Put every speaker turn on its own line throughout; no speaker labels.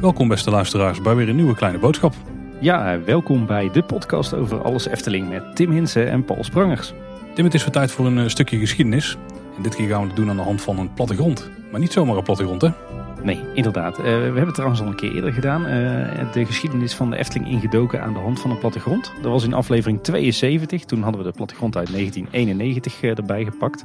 Welkom beste luisteraars bij weer een nieuwe kleine boodschap.
Ja, welkom bij de podcast over alles Efteling met Tim Hinsen en Paul Sprangers.
Tim, het is weer tijd voor een eh, stukje geschiedenis. En dit keer gaan we het doen aan de hand van een plattegrond. Maar niet zomaar een plattegrond, hè?
Nee, inderdaad. Uh, we hebben het trouwens al een keer eerder gedaan. Uh, de geschiedenis van de Efteling ingedoken aan de hand van een plattegrond. Dat was in aflevering 72. Toen hadden we de plattegrond uit 1991 erbij gepakt.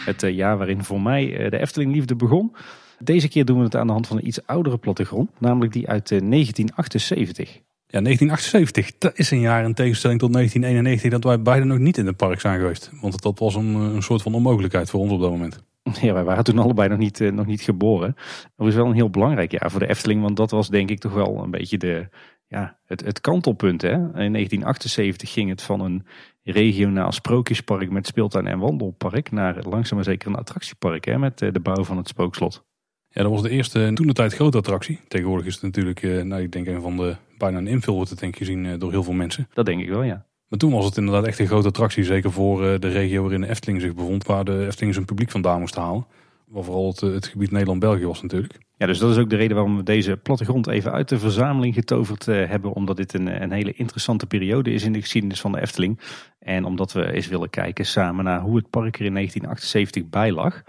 Het jaar waarin voor mij de Efteling liefde begon. Deze keer doen we het aan de hand van een iets oudere plattegrond, namelijk die uit 1978. Eh,
ja, 1978, dat is een jaar in tegenstelling tot 1991 dat wij beide nog niet in het park zijn geweest. Want dat was een soort van onmogelijkheid voor ons op dat moment.
Ja, wij waren toen allebei nog niet, eh, nog niet geboren. Dat was wel een heel belangrijk jaar voor de Efteling, want dat was denk ik toch wel een beetje de, ja, het, het kantelpunt. Hè? In 1978 ging het van een regionaal sprookjespark met speeltuin en wandelpark naar langzaam maar zeker een attractiepark hè, met eh, de bouw van het spookslot.
Ja, dat was de eerste toen de tijd grote attractie. Tegenwoordig is het natuurlijk, eh, nou, ik denk een van de bijna een invul wordt het denk ik gezien eh, door heel veel mensen.
Dat denk ik wel, ja.
Toen was het inderdaad echt een grote attractie, zeker voor eh, de regio waarin de Efteling zich bevond, waar de Efteling zijn publiek vandaan moest halen. Waar vooral het, het gebied Nederland-België was natuurlijk.
Ja, dus dat is ook de reden waarom we deze plattegrond even uit de verzameling getoverd hebben. Omdat dit een, een hele interessante periode is in de geschiedenis van de Efteling. En omdat we eens willen kijken samen naar hoe het park er in 1978 bij lag.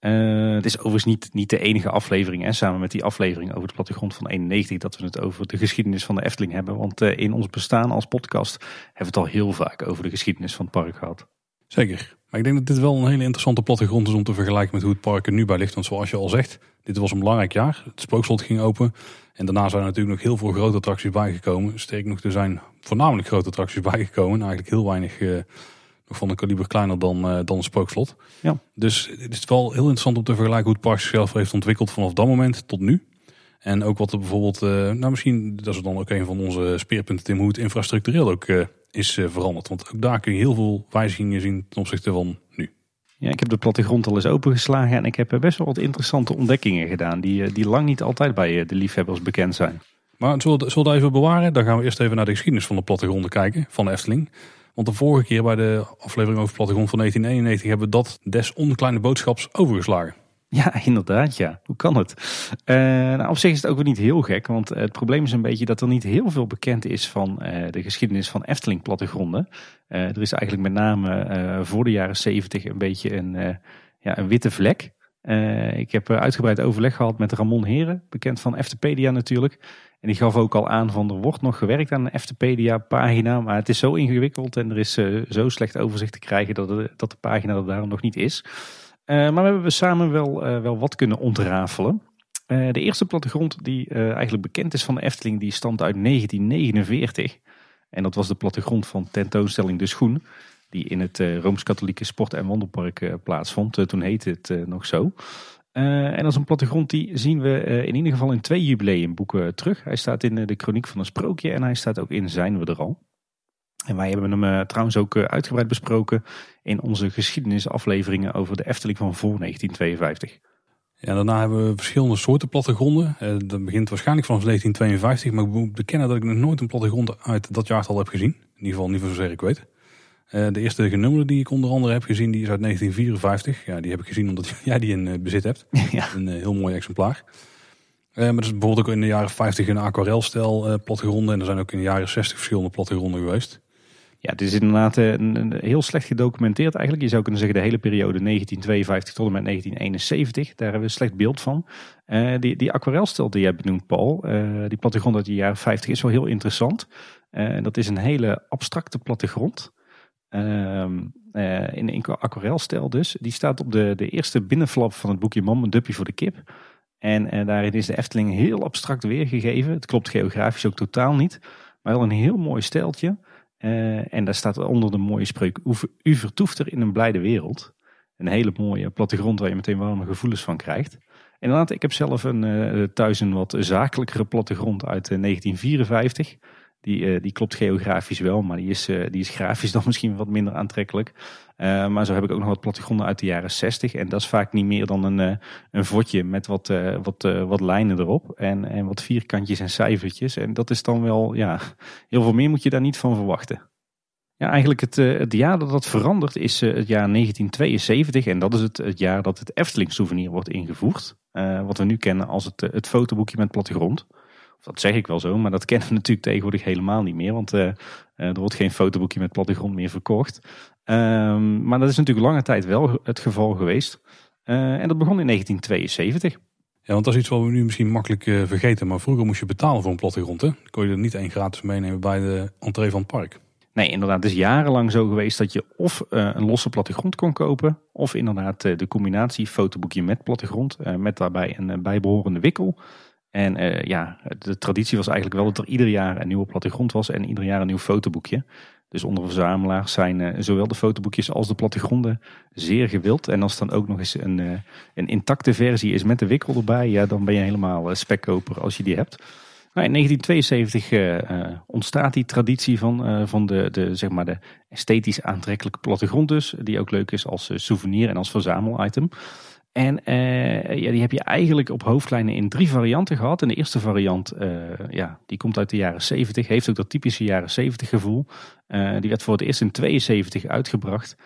Uh, het is overigens niet, niet de enige aflevering, en samen met die aflevering over de plattegrond van 91, dat we het over de geschiedenis van de Efteling hebben. Want uh, in ons bestaan als podcast hebben we het al heel vaak over de geschiedenis van het park gehad.
Zeker. Maar ik denk dat dit wel een hele interessante plattegrond is om te vergelijken met hoe het park er nu bij ligt. Want zoals je al zegt, dit was een belangrijk jaar. Het spookslot ging open. En daarna zijn er natuurlijk nog heel veel grote attracties bijgekomen. Sterk nog, er zijn voornamelijk grote attracties bijgekomen. Eigenlijk heel weinig uh, van een kaliber kleiner dan, uh, dan een spookslot.
Ja.
Dus het is wel heel interessant om te vergelijken hoe het park zichzelf heeft ontwikkeld vanaf dat moment tot nu. En ook wat er bijvoorbeeld, uh, nou misschien, dat is dan ook een van onze speerpunten Tim, hoe het infrastructureel ook uh, is veranderd. Want ook daar kun je heel veel wijzigingen zien ten opzichte van nu.
Ja, ik heb de plattegrond al eens opengeslagen en ik heb best wel wat interessante ontdekkingen gedaan. Die, die lang niet altijd bij de liefhebbers bekend zijn.
Maar zullen we, zullen we even bewaren? Dan gaan we eerst even naar de geschiedenis van de plattegronden kijken, van de Efteling. Want de vorige keer bij de aflevering over plattegrond van 1991 hebben we dat des onkleine boodschaps overgeslagen.
Ja, inderdaad, ja. Hoe kan het? Uh, nou, op zich is het ook weer niet heel gek, want het probleem is een beetje dat er niet heel veel bekend is van uh, de geschiedenis van Efteling plattegronden. Uh, er is eigenlijk met name voor de jaren 70 een beetje een, ja, een witte vlek. ik heb uitgebreid overleg gehad met Ramon Heren, bekend van Eftepedia natuurlijk. En die gaf ook al aan van er wordt nog gewerkt aan een Eftepedia pagina. Maar het is zo ingewikkeld en er is uh, zo slecht overzicht te krijgen dat, de, dat de pagina er daarom nog niet is. Uh, maar we hebben samen wel, uh, wel wat kunnen ontrafelen. de eerste plattegrond die eigenlijk bekend is van de Efteling, die stamt uit 1949. En dat was de plattegrond van tentoonstelling De Schoen. Die in het Rooms-Katholieke Sport- en Wandelpark plaatsvond. toen heette het nog zo. Uh, en als een plattegrond die zien we uh, in ieder geval in twee jubileumboeken terug. Hij staat in de Chroniek van een Sprookje en hij staat ook in Zijn we er al. En wij hebben hem trouwens ook uitgebreid besproken in onze geschiedenisafleveringen over de Efteling van voor 1952.
Ja, daarna hebben we verschillende soorten plattegronden. dat begint waarschijnlijk vanaf 1952, maar ik moet bekennen dat ik nog nooit een plattegrond uit dat jaartal heb gezien. In ieder geval niet voor zover ik weet. Uh, de eerste genummerde die ik onder andere heb gezien, die is uit 1954. Ja, die heb ik gezien omdat jij die in uh, bezit hebt.
Ja.
Een uh, heel mooi exemplaar. maar er is bijvoorbeeld ook in de jaren 50 een aquarelstijl plattegronden. En er zijn ook in de jaren 60 verschillende plattegronden geweest.
Ja, het is inderdaad een, een, heel slecht gedocumenteerd eigenlijk. Je zou kunnen zeggen de hele periode 1952 tot en met 1971. Daar hebben we een slecht beeld van. die, die aquarelstijl die jij benoemt, Paul. die plattegrond uit de jaren 50 is wel heel interessant. dat is een hele abstracte plattegrond. Ehm, eh, in, in aquarelstijl dus. Die staat op de, de eerste binnenflap van het boekje Mam, een dupje voor de kip. En uh, daarin is de Efteling heel abstract weergegeven. Het klopt geografisch ook totaal niet. Maar wel een heel mooi stijltje. Uh, en daar staat onder de mooie spreuk: U vertoeft er in een blijde wereld. Een hele mooie plattegrond waar je meteen warme gevoelens van krijgt. En ik heb zelf een, thuis een wat zakelijkere plattegrond uit 1954. Die, uh, die klopt geografisch wel, maar die is, uh, die is grafisch dan misschien wat minder aantrekkelijk. Uh, maar zo heb ik ook nog wat plattegronden uit de jaren 60. En dat is vaak niet meer dan een, een met wat, wat, wat lijnen erop. En, en wat vierkantjes en cijfertjes. En dat is dan wel, ja, heel veel meer moet je daar niet van verwachten. Ja, eigenlijk het, het jaar dat dat verandert is het jaar 1972. En dat is het, het jaar dat het Efteling souvenir wordt ingevoerd. wat we nu kennen als het, het fotoboekje met plattegrond. Dat zeg ik wel zo, maar dat kennen we natuurlijk tegenwoordig helemaal niet meer. Want er wordt geen fotoboekje met plattegrond meer verkocht. Ehm, maar dat is natuurlijk lange tijd wel het geval geweest. en dat begon in 1972.
Ja, want dat is iets wat we nu misschien makkelijk uh, vergeten. Maar vroeger moest je betalen voor een plattegrond. Hè? kon je er niet één gratis meenemen bij de entree van het park.
Nee, inderdaad. Het is jarenlang zo geweest dat je of uh, een losse plattegrond kon kopen. Of inderdaad de combinatie fotoboekje met plattegrond. met daarbij een bijbehorende wikkel. En ja, de traditie was eigenlijk wel dat er ieder jaar een nieuwe plattegrond was. En ieder jaar een nieuw fotoboekje. Dus onder verzamelaars zijn uh, zowel de fotoboekjes als de plattegronden zeer gewild. En als dan ook nog eens een, uh, een intacte versie is met de wikkel erbij, ja, dan ben je helemaal spekkoper als je die hebt. Nou, in 1972 ontstaat die traditie van, van de, de, zeg maar de esthetisch aantrekkelijke plattegrond dus. Die ook leuk is als souvenir en als verzamelitem. En uh, ja, die heb je eigenlijk op hoofdlijnen in drie varianten gehad. En de eerste variant, uh, ja, die komt uit de jaren 70, heeft ook dat typische jaren 70 gevoel. Uh, die werd voor het eerst in 72 uitgebracht,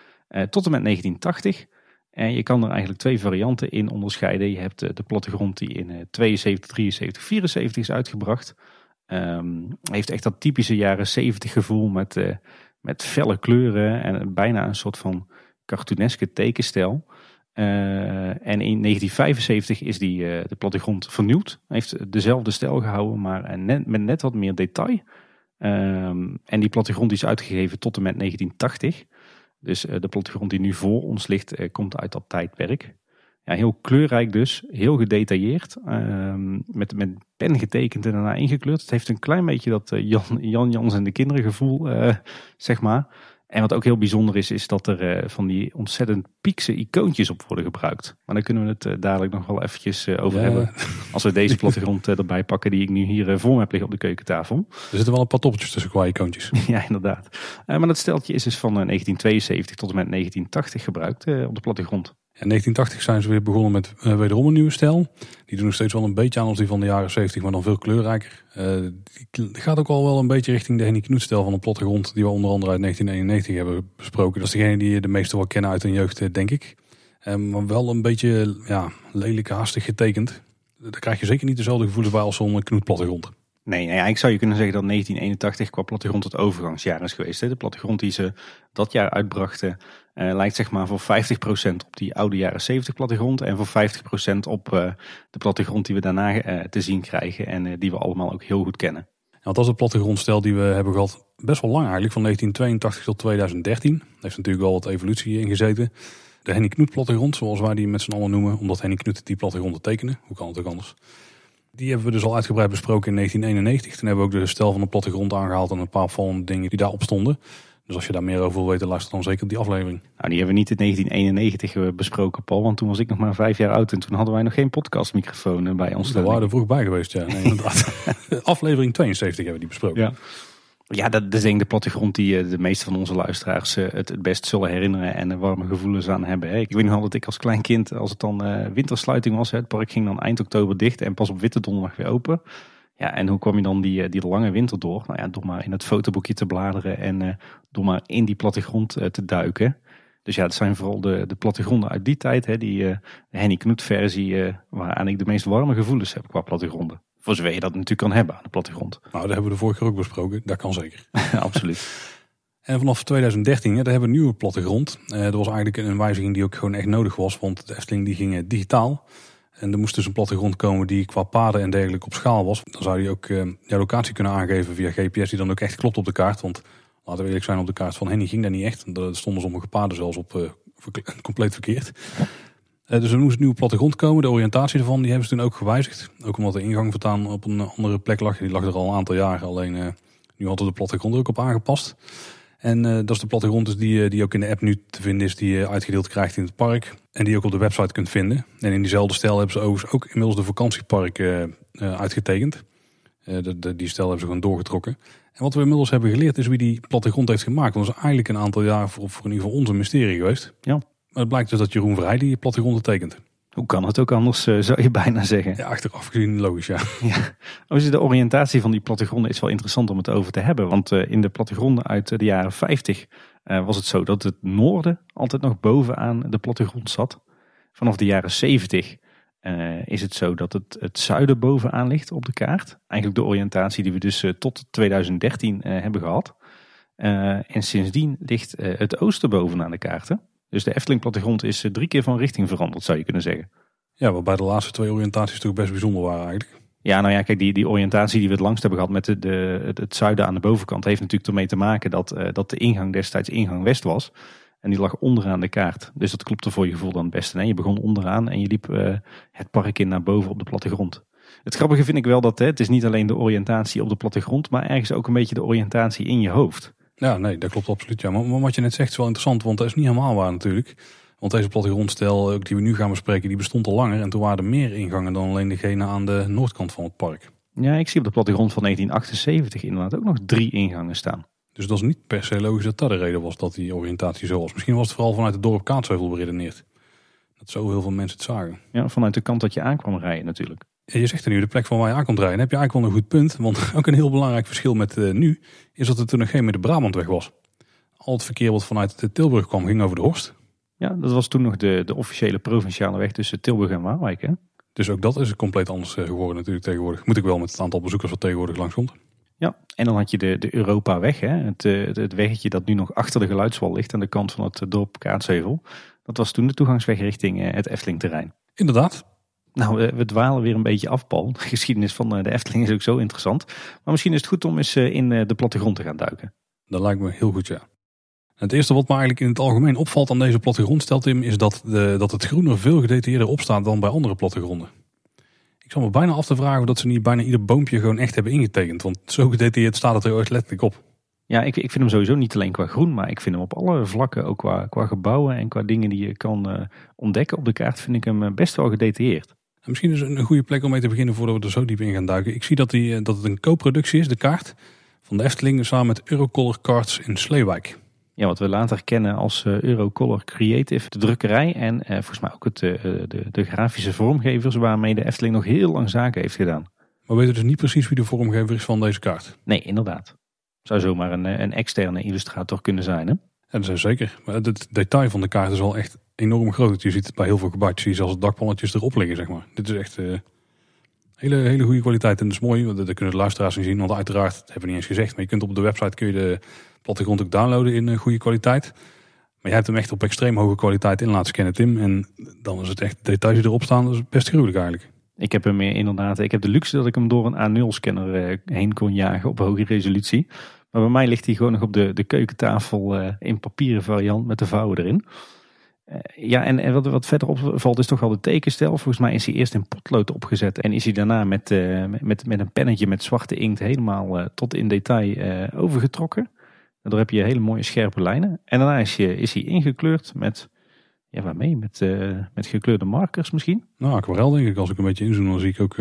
tot en met 1980. En je kan er eigenlijk twee varianten in onderscheiden. Je hebt de plattegrond die in 72, 73, 74 is uitgebracht. Um, heeft echt dat typische jaren 70 gevoel met, met felle kleuren en bijna een soort van cartooneske tekenstijl. Uh, en in 1975 is die, uh, de plattegrond vernieuwd. Heeft dezelfde stijl gehouden, maar net, met net wat meer detail. Um, en die plattegrond is uitgegeven tot en met 1980. Dus de plattegrond die nu voor ons ligt, komt uit dat tijdperk. Ja, heel kleurrijk dus, heel gedetailleerd. Ehm, met, met pen getekend en daarna ingekleurd. Het heeft een klein beetje dat Jan, Jan Jans en de kinderen gevoel, zeg maar. En wat ook heel bijzonder is, is dat er uh, van die ontzettend piekse icoontjes op worden gebruikt. Maar daar kunnen we het uh, dadelijk nog wel eventjes uh, over ja. hebben. Als we deze plattegrond erbij pakken die ik nu hier voor me heb liggen op de keukentafel.
Er zitten wel een paar toppeltjes tussen qua icoontjes.
ja, inderdaad. maar dat steltje is dus van 1972 tot en met 1980 gebruikt op de plattegrond.
In 1980 zijn ze weer begonnen met uh, wederom een nieuwe stijl. Die doen nog steeds wel een beetje aan als die van de jaren 70, maar dan veel kleurrijker. Uh, die gaat ook al wel een beetje richting de Henny van een plattegrond die we onder andere uit 1991 hebben besproken. Dat is degene die de meeste wel kennen uit hun jeugd, eh, denk ik. Um, maar wel een beetje ja, lelijk haastig getekend. Daar krijg je zeker niet dezelfde gevoelens bij als zo'n Knoet plattegrond.
Nee, nee, ik zou je kunnen zeggen dat 1981 qua plattegrond het overgangsjaar is geweest. Hè? De plattegrond die ze dat jaar uitbrachten uh, lijkt zeg maar voor 50% op die oude jaren 70 plattegrond. En voor 50% op uh, de plattegrond die we daarna uh, te zien krijgen. En die we allemaal ook heel goed kennen.
Want dat is de plattegrondstijl die we hebben gehad best wel lang eigenlijk. Van 1982 tot 2013. Daar heeft natuurlijk wel wat evolutie in gezeten. De Henny Knoet plattegrond, zoals wij die met z'n allen noemen. Omdat Henny Knoet die plattegronden tekenen. Hoe kan het ook anders? Die hebben we dus al uitgebreid besproken in 1991. Toen hebben we ook de stijl van de plattegrond aangehaald en een paar van dingen die daarop stonden. Dus als je daar meer over wil weten, luister dan zeker op die aflevering.
Nou, die hebben we niet in 1991 eh, besproken, Paul. Want toen was ik nog maar vijf jaar oud en toen hadden wij nog geen podcastmicrofoon eh, bij ons.
Daar waren er vroeg bij geweest, ja. Nee, inderdaad. aflevering 72 hebben we die besproken.
Ja. Ja, dat is denk ik de plattegrond die eh, de meeste van onze luisteraars het het best zullen herinneren en warme gevoelens aan hebben. Ik weet nog wel dat ik als klein kind, als het dan wintersluiting was, het park ging dan eind oktober dicht en pas op witte donderdag weer open. Ja, en hoe kwam je dan die, eh, die lange winter door? Nou ja, door maar in het fotoboekje te bladeren en uh, door maar in die plattegrond uh, te duiken. Dus ja, het zijn vooral de, de plattegronden uit die tijd, hè, die uh, Henny Knoet versie, waaraan ik de meest warme gevoelens heb qua plattegronden. Voor zover je dat natuurlijk kan hebben aan de plattegrond.
Nou, dat hebben we de vorige keer ook besproken. Dat kan zeker.
Absoluut.
En vanaf 2013, hè, daar hebben we een nieuwe plattegrond. Dat was eigenlijk een wijziging die ook gewoon echt nodig was, want de Efteling die ging digitaal. En er moest dus een plattegrond komen die qua paden en dergelijke op schaal was. Dan zou je ook uh, locatie kunnen aangeven via GPS die dan ook echt klopt op de kaart. Want laten we eerlijk zijn, op de kaart van Henny ging dat niet echt. Er stonden sommige paden zelfs op uh, compleet verkeerd. Uh, dus er moest een nieuwe plattegrond komen. De oriëntatie ervan die hebben ze toen ook gewijzigd. Ook omdat de ingang voortaan op een andere plek lag. Die lag er al een aantal jaren. Alleen nu hadden de plattegrond er ook op aangepast. En uh, dat is de plattegrond dus die, die ook in de app nu te vinden is, die je uitgedeeld krijgt in het park. En die je ook op de website kunt vinden. En in diezelfde stijl hebben ze overigens ook inmiddels de vakantieparken uh, uitgetekend. Uh, de, de, die stijl hebben ze gewoon doorgetrokken. En wat we inmiddels hebben geleerd is wie die plattegrond heeft gemaakt. Dat was eigenlijk een aantal jaar voor, voor in ieder geval ons een mysterie geweest.
Ja.
Maar het blijkt dus dat Jeroen Vrij die plattegronden tekent.
Hoe kan het ook anders, eh, zou je bijna zeggen.
Ja, achteraf gezien logisch, ja.
Ja. Overigens, de oriëntatie van die plattegronden is wel interessant om het over te hebben. Want eh, in de plattegronden uit de jaren 50 eh, was het zo dat het noorden altijd nog bovenaan de plattegrond zat. Vanaf de jaren 70 eh, is het zo dat het, het zuiden bovenaan ligt op de kaart. Eigenlijk de oriëntatie die we dus eh, tot 2013 eh, hebben gehad. Eh, en sindsdien ligt eh, het oosten bovenaan de kaarten. Dus de Efteling plattegrond is eh, drie keer van richting veranderd, zou je kunnen zeggen.
Ja, waarbij de laatste twee oriëntaties toch best bijzonder waren eigenlijk.
Ja, nou ja, kijk, die, die oriëntatie die we het langst hebben gehad met de, de, het, het zuiden aan de bovenkant heeft natuurlijk ermee te maken dat, eh, dat de ingang destijds ingang west was. En die lag onderaan de kaart. Dus dat klopte voor je gevoel dan het beste. Nee, je begon onderaan en je liep eh, het park in naar boven op de plattegrond. Het grappige vind ik wel dat hè, het is niet alleen de oriëntatie op de plattegrond, maar ergens ook een beetje de oriëntatie in je hoofd.
Ja, nee, dat klopt absoluut. Ja. Maar, maar wat je net zegt is wel interessant, want dat is niet helemaal waar natuurlijk. Want deze plattegrondstijl ook die we nu gaan bespreken, die bestond al langer. En toen waren er meer ingangen dan alleen degene aan de noordkant van het park.
Ja, ik zie op de plattegrond van 1978 inderdaad ook nog drie ingangen staan.
Dus dat is niet per se logisch dat dat de reden was dat die oriëntatie zo was. Misschien was het vooral vanuit het dorp Kaatsheuvel beredeneerd. Dat zo heel veel mensen het zagen.
Ja, vanuit de kant dat je aankwam rijden natuurlijk.
Je zegt er nu de plek van waar je aan komt rijden. Heb je eigenlijk wel een goed punt. Want ook een heel belangrijk verschil met eh, nu is dat er toen nog geen meer de Brabantweg was. Al het verkeer wat vanuit Tilburg kwam ging over de Horst.
Ja, dat was toen nog de, de officiële provinciale weg tussen Tilburg en Waalwijk. Hè?
Dus ook dat is compleet anders eh, geworden natuurlijk tegenwoordig. Moet ik wel met het aantal bezoekers wat tegenwoordig langskomt.
Ja, en dan had je de, de Europaweg, hè? Het, eh, het, het weggetje dat nu nog achter de geluidswal ligt aan de kant van het dorp Kaatsheuvel. Dat was toen de toegangsweg richting het Eftelingterrein.
Inderdaad.
Nou, eh, we dwalen weer een beetje af, Paul. De geschiedenis van eh, de Efteling is ook zo interessant. Maar misschien is het goed om eens eh, in de plattegrond te gaan duiken.
Dat lijkt me heel goed, ja. Het eerste wat me eigenlijk in het algemeen opvalt aan deze plattegrond, stelt Tim, is dat, de, dat het groen er veel gedetailleerder op staat dan bij andere plattegronden. Ik zal me bijna af te vragen of dat ze niet bijna ieder boompje gewoon echt hebben ingetekend. Want zo gedetailleerd staat het er ooit letterlijk op.
Ja, ik, ik vind hem sowieso niet alleen qua groen, maar ik vind hem op alle vlakken, ook qua, qua gebouwen en qua dingen die je kan ontdekken op de kaart, vind ik hem best wel gedetailleerd.
En misschien is het een goede plek om mee te beginnen voordat we er zo diep in gaan duiken. Ik zie dat, die, eh, dat het een co-productie is, de kaart, van de Efteling samen met Eurocolor Cards in Sleewijk.
Ja, wat we later kennen als eh, Eurocolor Creative, de drukkerij en eh, volgens mij ook het, de, de grafische vormgevers waarmee de Efteling nog heel lang zaken heeft gedaan.
Maar we weten dus niet precies wie de vormgever is van deze kaart.
Nee, inderdaad. Zou zomaar een, een externe illustrator kunnen zijn. Hè?
En dat is zeker. Maar het detail van de kaart is wel echt enorm groot. Je ziet het bij heel veel gebouwtjes, zie je zelfs dakpannetjes erop liggen, zeg maar. Dit is echt eh, hele, hele goede kwaliteit. En dat is mooi, dat kunnen de luisteraars zien. Want uiteraard, dat hebben we niet eens gezegd, maar je kunt op de website kun je de plattegrond ook downloaden in eh, goede kwaliteit. Maar jij hebt hem echt op extreem hoge kwaliteit in laten scannen, Tim. En dan is het echt, de details die erop staan, dat is best gruwelijk eigenlijk.
Ik heb hem eh, inderdaad, ik heb de luxe dat ik hem door een A0-scanner eh, heen kon jagen op hoge resolutie. Maar bij mij ligt hij gewoon nog op de, de keukentafel in papieren variant met de vouwen erin. Eh, ja, en, wat, wat verder opvalt is toch wel de tekenstijl. Volgens mij is hij eerst in potlood opgezet en is hij daarna met, eh, met, met een pennetje met zwarte inkt helemaal eh, tot in detail overgetrokken. Daardoor heb je hele mooie scherpe lijnen. En daarna is, is hij ingekleurd met, ja waarmee? Met, met gekleurde markers misschien.
Nou, aquarel denk ik. Als ik een beetje inzoom, dan zie ik ook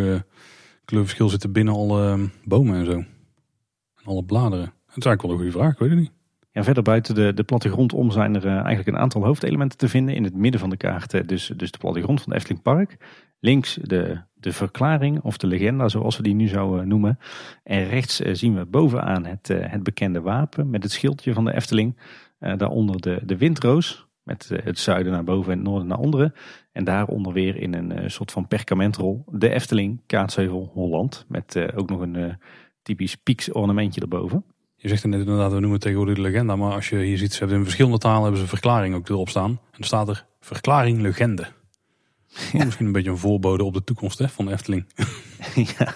kleurverschil zitten binnen alle bomen en zo. En alle bladeren. Dat is eigenlijk wel een goede vraag, weet het niet.
Ja, verder buiten de, de plattegrond om zijn er eh, eigenlijk een aantal hoofdelementen te vinden. In het midden van de kaart, eh, dus, dus de plattegrond van Efteling Park. Links de, de verklaring of de legenda, zoals we die nu zouden noemen. En rechts eh, zien we bovenaan het, eh, het bekende wapen met het schildje van de Efteling. Eh, daaronder de, de windroos met eh, het zuiden naar boven en het noorden naar onderen. En daaronder weer in een eh, soort van perkamentrol de Efteling, Kaatsheuvel, Holland. Met eh, ook nog een eh, typisch pieks ornamentje erboven.
Je zegt er net inderdaad, we noemen het tegenwoordig de legenda. Maar als je hier ziet, ze hebben in verschillende talen hebben ze verklaring ook erop staan. En er staat er verklaring legende. Misschien een beetje een voorbode op de toekomst hè, van de Efteling.
ja.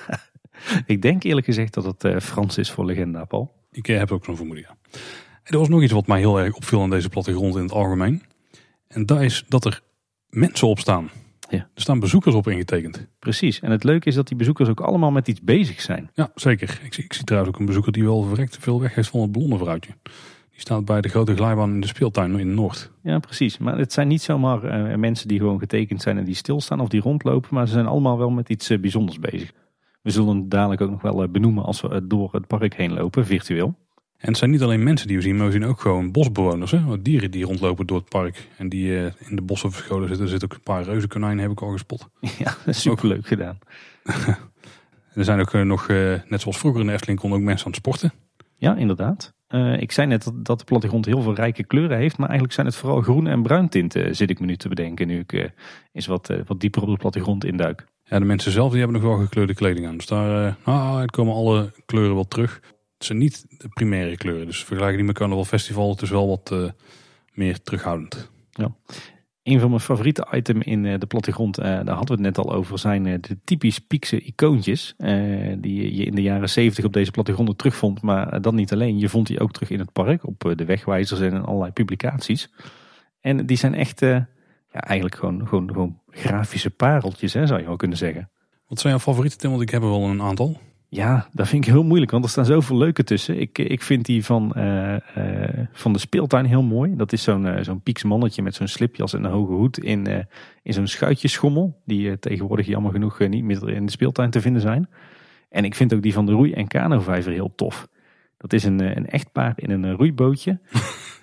Ik denk eerlijk gezegd dat het eh, Frans is voor legenda, Paul.
Ik eh, heb ook zo'n vermoeden, ja. En er was nog iets wat mij heel erg opviel aan deze plattegrond in het algemeen. En dat is dat er mensen op staan.
Ja.
Er staan bezoekers op ingetekend.
Precies. En het leuke is dat die bezoekers ook allemaal met iets bezig zijn.
Ja, zeker. Ik zie, ik zie trouwens ook een bezoeker die wel verrekt veel weg heeft van het blonde vrouwtje. Die staat bij de grote glijbaan in de speeltuin in Noord.
Ja, precies. Maar het zijn niet zomaar eh, mensen die gewoon getekend zijn en die stilstaan of die rondlopen. Maar ze zijn allemaal wel met iets eh, bijzonders bezig. We zullen het dadelijk ook nog wel eh, benoemen als we door het park heen lopen, virtueel.
En het zijn niet alleen mensen die we zien, maar we zien ook gewoon bosbewoners. Hè? Wat dieren die rondlopen door het park. En die eh, in de bossen verscholen zitten. Er zitten ook een paar reuzenkonijnen, heb ik al gespot.
Ja, superleuk gedaan.
er zijn ook eh, nog, eh, net zoals vroeger in de Efteling, konden ook mensen aan het sporten.
Ja, inderdaad. Uh, ik zei net dat, dat de plattegrond heel veel rijke kleuren heeft. Maar eigenlijk zijn het vooral groen- en bruin tinten, zit ik me nu te bedenken. Nu ik eens wat, wat dieper op de plattegrond induik.
Ja, de mensen zelf die hebben nog wel gekleurde kleding aan. Dus daar nou, komen alle kleuren wel terug. Het zijn niet de primaire kleuren. Dus vergelijken die met Carnaval Festival, het is wel wat meer terughoudend.
Ja. Een van mijn favoriete items in de plattegrond, daar hadden we het net al over, zijn de typisch Piekse icoontjes. die je in de jaren 70 op deze plattegronden terugvond. Maar dan niet alleen, je vond die ook terug in het park, op de wegwijzers en in allerlei publicaties. En die zijn echt, ja, eigenlijk gewoon, gewoon, gewoon grafische pareltjes, hè, zou je wel kunnen zeggen.
Wat zijn jouw favorieten, Tim? Want ik heb er wel een aantal.
Ja, dat vind ik heel moeilijk, want er staan zoveel leuke tussen. Ik, ik vind die van, uh, uh, van de speeltuin heel mooi. Dat is zo'n uh, zo'n pieks mannetje met zo'n slipjas en een hoge hoed in, in zo'n schuitjeschommel. Die tegenwoordig jammer genoeg niet meer in de speeltuin te vinden zijn. En ik vind ook die van de roei- en kanovijver heel tof. Dat is een, een echtpaar in een roeibootje.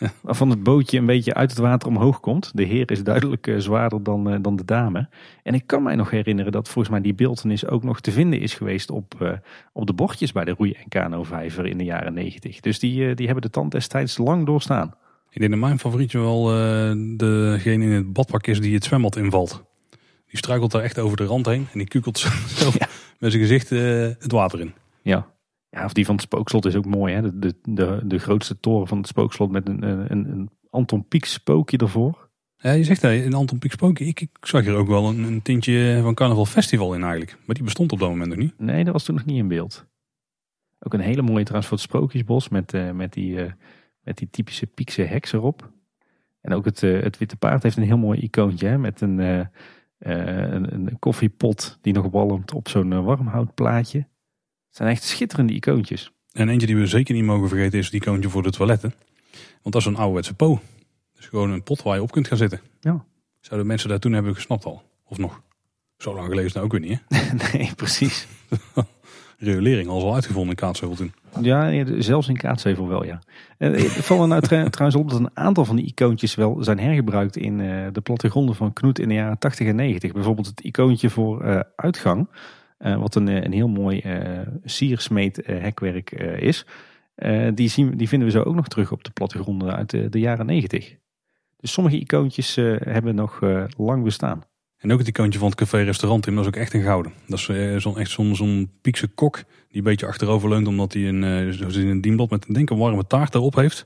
waarvan het bootje een beetje uit het water omhoog komt. De heer is duidelijk uh, zwaarder dan, uh, dan de dame. En ik kan mij nog herinneren dat volgens mij die beeldenis ook nog te vinden is geweest op, uh, op de bordjes bij de roei- en kanovijver in de jaren negentig. Dus die, die hebben de tand destijds lang doorstaan.
Ik denk dat mijn favorietje wel degene in het badpak is die het zwembad invalt. Die struikelt daar echt over de rand heen en die kukelt zo ja. met zijn gezicht het water in.
Ja, ja, of die van het spookslot is ook mooi. Hè? De, de, de, de grootste toren van het spookslot met een, een, een Anton Pieck spookje ervoor.
Ja, je zegt hè, een Anton Pieck spookje. Ik, ik zag er ook wel een, een tintje van Carnaval Festival in eigenlijk. Maar die bestond op dat moment nog niet.
Nee, dat was toen nog niet in beeld. Ook een hele mooie trouwens voor het Sprookjesbos met, uh, met, die, uh, met die typische Piekse heks erop. En ook het, uh, het Witte Paard heeft een heel mooi icoontje hè, met een, een, een, koffiepot die nog walmt op zo'n warmhoutplaatje. Het zijn echt schitterende icoontjes.
En eentje die we zeker niet mogen vergeten is het icoontje voor de toiletten. Want dat is een ouderwetse po. Dus gewoon een pot waar je op kunt gaan zitten.
Ja.
Zouden mensen daar toen hebben gesnapt al? Of nog? Zo lang geleden is nou ook weer niet hè?
nee, precies.
Riolering al wel uitgevonden in Kaatsheuvel toen.
Ja, zelfs in Kaatsheuvel wel, ja. Het valt nou trouwens op dat een aantal van die icoontjes wel zijn hergebruikt in uh, de plattegronden van Knoet in de jaren 80 en 90. Bijvoorbeeld het icoontje voor uitgang. Uh, wat een, een heel mooi uh, siersmeet uh, hekwerk is. die, zien, die vinden we zo ook nog terug op de plattegronden uit de, de jaren 90. Dus sommige icoontjes hebben nog lang bestaan.
En ook het icoontje van het café-restaurant, dat is ook echt een gouden. Dat is zo'n echt zo'n zo'n piekse kok die een beetje achterover leunt omdat hij een, een dienblad met denk een warme taart erop heeft.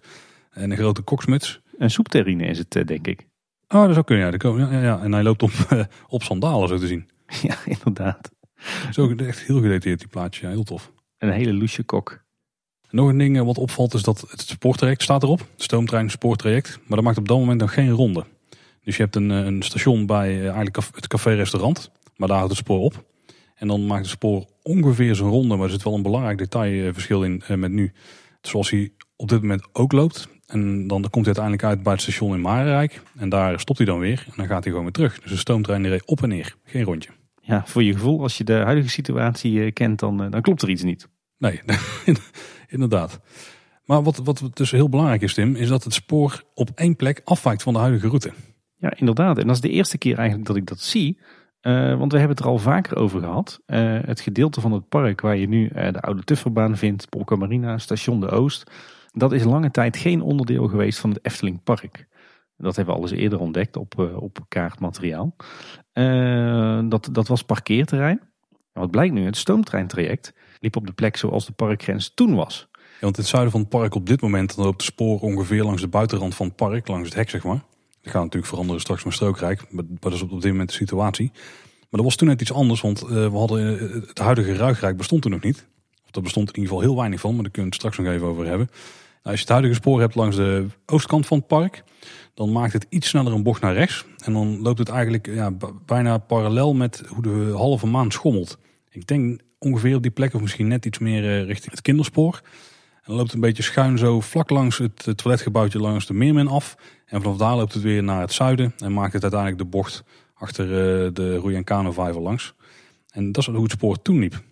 En een grote koksmuts.
Een soepterrine is het, denk ik.
Oh, dat zou kunnen, ja. ja, ja, ja. En hij loopt op, op sandalen, zo te zien.
Ja, inderdaad.
Zo echt heel gedetailleerd die plaatje, ja, heel tof.
Een hele loesje kok.
Nog een ding wat opvalt is dat het spoortraject staat erop. Stoomtrein spoortraject. Maar dat maakt op dat moment nog geen ronde. Dus je hebt een, een station bij eigenlijk het café-restaurant. Maar daar houdt het spoor op. En dan maakt het spoor ongeveer zijn ronde. Maar er zit wel een belangrijk detailverschil in met nu. Zoals hij op dit moment ook loopt. En dan komt hij uiteindelijk uit bij het station in Marenrijk. En daar stopt hij dan weer. En dan gaat hij gewoon weer terug. Dus de stoomtrein die reed op en neer. Geen rondje
ja, voor je gevoel, als je de huidige situatie kent, dan, dan klopt er iets niet.
Nee, inderdaad. Maar wat, wat dus heel belangrijk is, Tim, is dat het spoor op één plek afwijkt van de huidige route.
Ja, inderdaad. En dat is de eerste keer eigenlijk dat ik dat zie. Uh, want we hebben het er al vaker over gehad. Uh, het gedeelte van het park waar je nu uh, de oude Tufferbaan vindt, Polka Marina, Station de Oost. Dat is lange tijd geen onderdeel geweest van het Efteling Park. Dat hebben we al eens eerder ontdekt op, op kaartmateriaal. Uh, dat, dat was parkeerterrein. Wat blijkt nu, het stoomtreintraject liep op de plek zoals de parkgrens toen was.
Want het zuiden van het park op dit moment, dan loopt de spoor ongeveer langs de buitenrand van het park, langs het hek zeg maar. Dat gaat natuurlijk veranderen straks met strookrijk, maar dat is op dit moment de situatie. Maar dat was toen net iets anders, want uh, we hadden uh, het huidige ruigrijk bestond er nog niet. Of dat bestond in ieder geval heel weinig van, maar daar kunnen we het straks nog even over hebben. Nou, als je het huidige spoor hebt langs de oostkant van het park, dan maakt het iets sneller een bocht naar rechts. En dan loopt het eigenlijk ja, bijna parallel met hoe de halve maan schommelt. Ik denk ongeveer op die plek of misschien net iets meer uh, richting het kinderspoor. En dan loopt een beetje schuin zo vlak langs het toiletgebouwtje langs de Meermin af. En vanaf daar loopt het weer naar het zuiden en maakt het uiteindelijk de bocht achter uh, de en Kano langs. En dat is hoe het spoor toen liep.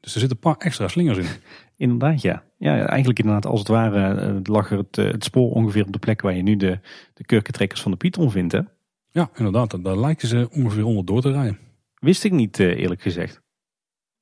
Dus er zitten een paar extra slingers in.
Inderdaad, ja. Ja, eigenlijk inderdaad, als het ware uh, lag er het, het, spoor ongeveer op de plek waar je nu de, de kurkentrekkers van de Python vindt, hè?
Ja, inderdaad. Daar lijken ze ongeveer onder door te rijden.
Wist ik niet, eerlijk gezegd.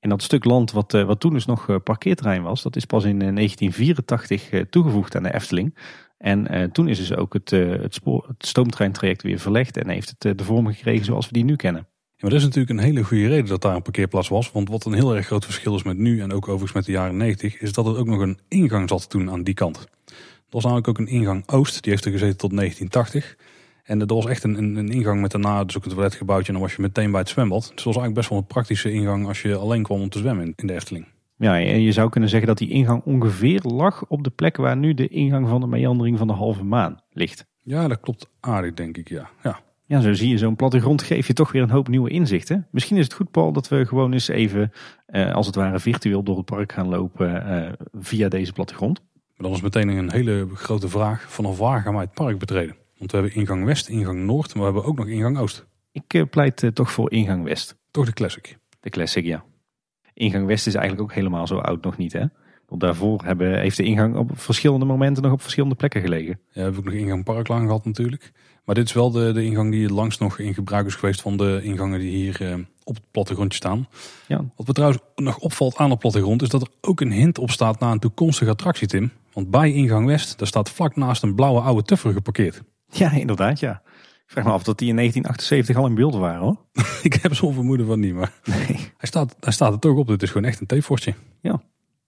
En dat stuk land wat, wat toen dus nog parkeerterrein was, dat is pas in 1984 toegevoegd aan de Efteling. En toen is dus ook het, het, spoor, het stoomtreintraject weer verlegd en heeft het de vorm gekregen zoals we die nu kennen.
Ja, maar dat is natuurlijk een hele goede reden dat daar een parkeerplaats was. Want wat een heel erg groot verschil is met nu en ook overigens met de jaren 90, is dat er ook nog een ingang zat toen aan die kant. Er was namelijk ook een ingang Oost, die heeft er gezeten tot 1980. En dat was echt een, een, een ingang met daarna dus ook het toiletgebouwtje en dan was je meteen bij het zwembad. Dus dat was eigenlijk best wel een praktische ingang als je alleen kwam om te zwemmen in de Efteling.
Ja, je zou kunnen zeggen dat die ingang ongeveer lag op de plek waar nu de ingang van de meandering van de halve maan ligt.
Ja, dat klopt aardig denk ik, ja. ja.
Ja, zo zie je zo'n plattegrond geeft je toch weer een hoop nieuwe inzichten. Misschien is het goed, Paul, dat we gewoon eens even, eh, als het ware, virtueel door het park gaan lopen eh, via deze plattegrond.
Maar dan is meteen een hele grote vraag: vanaf waar gaan wij het park betreden? Want we hebben ingang West, ingang Noord, maar we hebben ook nog ingang Oost.
Ik eh, pleit eh, toch voor ingang West.
Toch de classic?
De classic, ja. Ingang West is eigenlijk ook helemaal zo oud nog niet, hè? Want daarvoor hebben, heeft de ingang op verschillende momenten nog op verschillende plekken gelegen.
Ja, we hebben ook nog ingang Parklaan gehad natuurlijk. Maar dit is wel de, de ingang die langs nog in gebruik is geweest van de ingangen die hier eh, op het plattegrondje staan. Ja. Wat me trouwens nog opvalt aan het plattegrond is dat er ook een hint op staat naar een toekomstige attractie, Tim. Want bij ingang West, daar staat vlak naast een blauwe oude tuffer geparkeerd.
Ja, inderdaad, ja. Ik vraag me af dat die in 1978 al in beeld waren hoor.
ik heb zo'n vermoeden van niet, maar nee. hij, staat, hij staat er toch op. Dit is gewoon echt een theefortje.
Ja.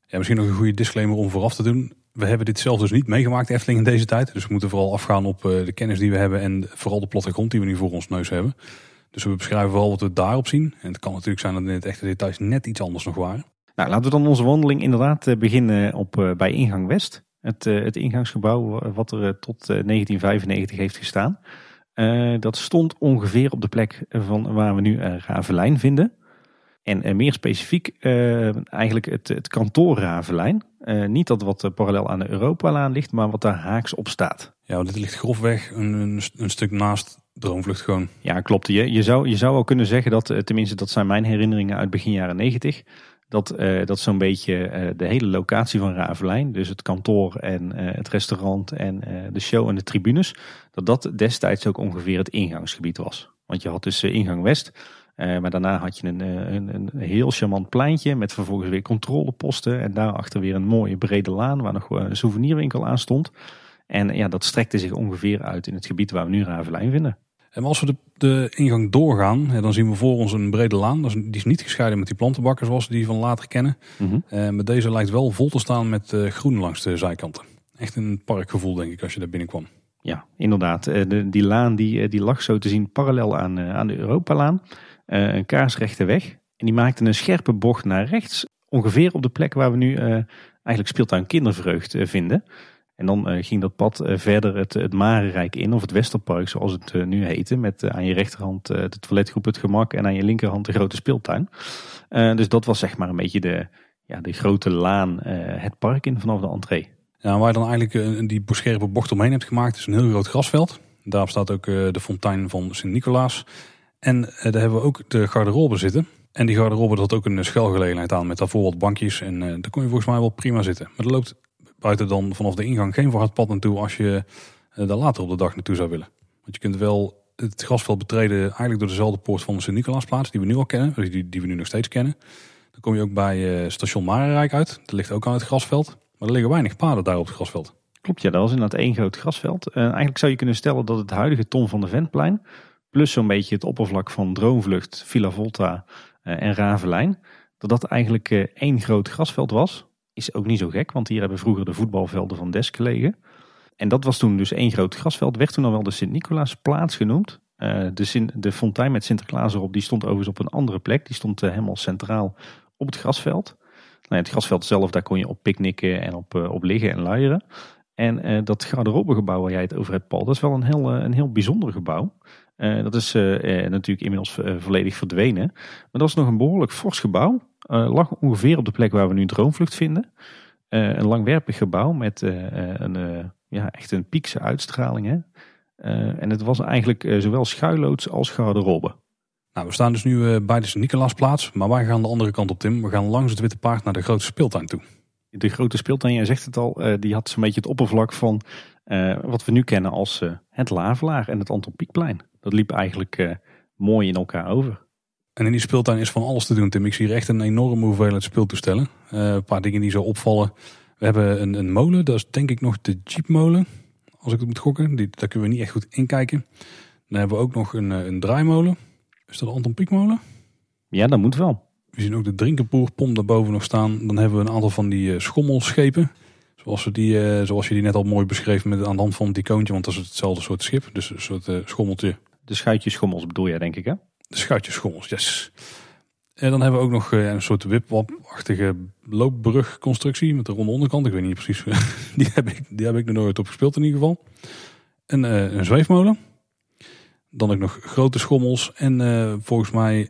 Ja, misschien nog een goede disclaimer om vooraf te doen. We hebben dit zelf dus niet meegemaakt, Efteling, in deze tijd. Dus we moeten vooral afgaan op eh, de kennis die we hebben en vooral de plattegrond die we nu voor ons neus hebben. Dus we beschrijven vooral wat we daarop zien. En het kan natuurlijk zijn dat in het echte details net iets anders nog waren.
Nou, laten we dan onze wandeling inderdaad eh, beginnen op, eh, bij ingang West. Het, het ingangsgebouw wat er tot 1995 heeft gestaan. dat stond ongeveer op de plek van waar we nu Ravelijn vinden. En meer specifiek uh, eigenlijk het, het kantoor Ravelijn. Uh, niet dat wat parallel aan de Europalaan ligt, maar wat daar haaks op staat.
Ja, dit ligt grofweg een, een, een, stuk naast Droomvlucht gewoon.
Ja, klopt. Je, je, zou, je zou wel kunnen zeggen dat, tenminste dat zijn mijn herinneringen uit begin jaren negentig. Dat, dat zo'n beetje de hele locatie van Ravelijn, dus het kantoor en het restaurant en de show en de tribunes. Dat dat destijds ook ongeveer het ingangsgebied was. Want je had dus ingang West uh, maar daarna had je een, eh, een, een, heel charmant pleintje met vervolgens weer controleposten. En daarachter weer een mooie brede laan waar nog een souvenirwinkel aan stond. En ja, dat strekte zich ongeveer uit in het gebied waar we nu Ravelijn vinden.
En als we de, de ingang doorgaan, dan zien we voor ons een brede laan. Die is niet gescheiden met die plantenbakken zoals we die van later kennen. Mm maar deze lijkt wel vol te staan met groen langs de zijkanten. Echt een parkgevoel denk ik als je daar binnenkwam.
Ja, inderdaad. De, die laan die, die lag zo te zien parallel aan, aan de Europalaan. Eh, een kaarsrechte weg. En die maakte een scherpe bocht naar rechts. Ongeveer op de plek waar we nu uh, eigenlijk speeltuin kindervreugd uh, vinden. En dan ging dat pad verder het, het Marenrijk in, of het Westerpark zoals het nu heette. Met aan je rechterhand de toiletgroep Het Gemak en aan je linkerhand de grote speeltuin. dus dat was zeg maar een beetje de, ja, de grote laan het park in vanaf de entree.
Ja, waar je dan eigenlijk die scherpe bocht omheen hebt gemaakt is een heel groot grasveld. Daarop staat ook de fontein van Sint-Nicolaas. En eh, daar hebben we ook de garderobe zitten. En die garderobe had ook een schuilgelegenheid aan met daarvoor wat bankjes. En uh, daar kon je volgens mij wel prima zitten. Maar er loopt buiten dan vanaf de ingang geen pad naartoe als je daar later op de dag naartoe zou willen. Want je kunt wel het grasveld betreden eigenlijk door dezelfde poort van de Sint-Nicolaasplaats die we nu al kennen. Die, die we nu nog steeds kennen. Dan kom je ook bij station Marenrijk uit. Dat ligt ook aan het grasveld. Maar er liggen weinig paden daar op het grasveld.
Klopt, ja, dat was inderdaad één groot grasveld. eigenlijk zou je kunnen stellen dat het huidige Tom van de Ventplein plus zo'n beetje het oppervlak van Droomvlucht, Villa Volta uh, en Ravelijn, dat dat eigenlijk uh, één groot grasveld was. Is ook niet zo gek, want hier hebben vroeger de voetbalvelden van Desk gelegen. En dat was toen dus één groot grasveld, werd toen al wel de Sint-Nicolaasplaats genoemd. Uh, de, de fontein met Sinterklaas erop, die stond overigens op een andere plek. Die stond helemaal centraal op het grasveld. Nou, het grasveld zelf, daar kon je op picknicken en op, op liggen en luieren. En dat garderobegebouw waar jij het over hebt, Paul, dat is wel een heel, een heel bijzonder gebouw. Uh, dat is uh, natuurlijk inmiddels volledig verdwenen. Maar dat was nog een behoorlijk fors gebouw. lag ongeveer op de plek waar we nu Droomvlucht vinden. een langwerpig gebouw met een, ja, echt een piekse uitstraling. Hè? en het was eigenlijk zowel schuilloods als garderobe.
Nou, we staan dus nu bij de Sint-Nicolaasplaats. Maar wij gaan de andere kant op, Tim. We gaan langs het Witte Paard naar de grote speeltuin toe.
De grote speeltuin, jij zegt het al, die had zo'n beetje het oppervlak van wat we nu kennen als het Lavelaar en het Anton Pieckplein. Dat liep eigenlijk mooi in elkaar over.
En in die speeltuin is van alles te doen, Tim. Ik zie hier echt een enorme hoeveelheid speeltoestellen. een paar dingen die zo opvallen. We hebben een, een molen, dat is denk ik nog de Jeepmolen. Als ik het moet gokken, die, daar kunnen we niet echt goed inkijken. Dan hebben we ook nog een, een draaimolen. Is dat de Anton Pieckmolen?
Ja, dat moet wel.
We zien ook de drinkenpoerpomp daarboven nog staan. Dan hebben we een aantal van die schommelschepen. Zoals, we die, zoals je die net al mooi beschreef met aan de hand van het icoontje. Want dat is hetzelfde soort schip. Dus een soort schommeltje.
De schuitjeschommels bedoel jij denk ik hè?
De schuitjeschommels, yes. En dan hebben we ook nog een soort wipwap-achtige loopbrugconstructie met de ronde onderkant. Ik weet niet precies. die, heb ik, die heb ik er nooit op gespeeld in ieder geval. En een zweefmolen. Dan ook nog grote schommels. En volgens mij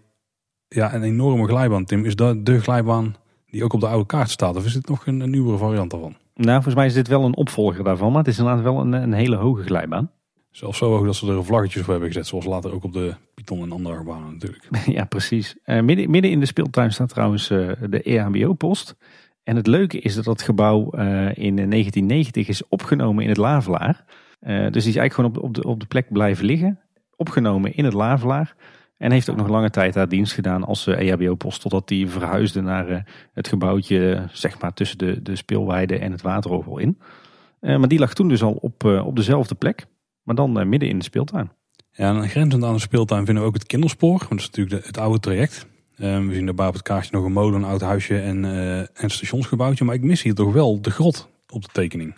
ja, een enorme glijbaan, Tim. Is dat de glijbaan die ook op de oude kaart staat? Of is dit nog een, een nieuwere variant daarvan?
Nou, volgens mij is dit wel een opvolger daarvan. Maar het is inderdaad wel een, een hele hoge glijbaan.
Zelfs zo hoog dat ze er vlaggetjes voor hebben gezet. Zoals later ook op de Python en andere banen natuurlijk.
ja, precies. Uh, midden, in de speeltuin staat trouwens uh, de EHBO-post. En het leuke is dat dat gebouw uh, in 1990 is opgenomen in het Lavelaar. dus die is eigenlijk gewoon op, op, de, op de plek blijven liggen. Opgenomen in het Lavelaar. En heeft ook nog lange tijd daar dienst gedaan als EHBO-post. E totdat die verhuisde naar eh, het gebouwtje zeg maar, tussen de, de speelweide en het waterorgel in. Eh, maar die lag toen dus al op, eh, op dezelfde plek. Maar dan midden in de speeltuin.
Ja, en grenzend aan de speeltuin vinden we ook het kinderspoor. Want dat is natuurlijk de, het oude traject. we zien daarbij op het kaartje nog een molen, een oud huisje en, een stationsgebouwtje. Maar ik mis hier toch wel de grot op de tekening.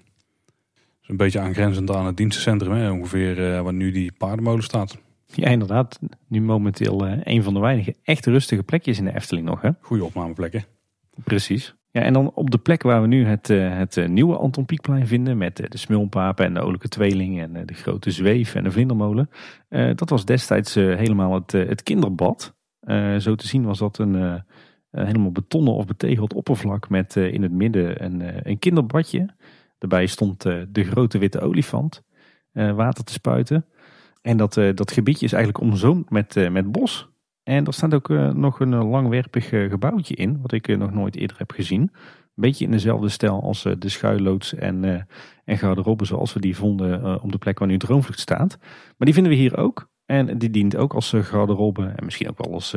Dus een beetje aangrenzend aan het dienstencentrum. Hè, ongeveer waar nu die paardenmolen staat.
Ja, inderdaad. Nu momenteel uh, een van de weinige echt rustige plekjes in de Efteling nog. Hè?
Goede opnameplekken.
Precies. Ja, en dan op de plek waar we nu het, uh, het uh, nieuwe Anton Pieckplein vinden. Met de smulpapen en de olijke tweeling en de grote zweef en de vlindermolen. dat was destijds helemaal het, het kinderbad. zo te zien was dat een helemaal betonnen of betegeld oppervlak met in het midden een, een kinderbadje. Daarbij stond de grote witte olifant water te spuiten. En dat, dat gebiedje is eigenlijk omzoomd met, met bos. En er staat ook uh, nog een langwerpig gebouwtje in, wat ik nog nooit eerder heb gezien. Een beetje in dezelfde stijl als de schuilloods en, en garderobe zoals we die vonden op de plek waar nu Droomvlucht staat. Maar die vinden we hier ook. En die dient ook als garderobe en misschien ook wel als,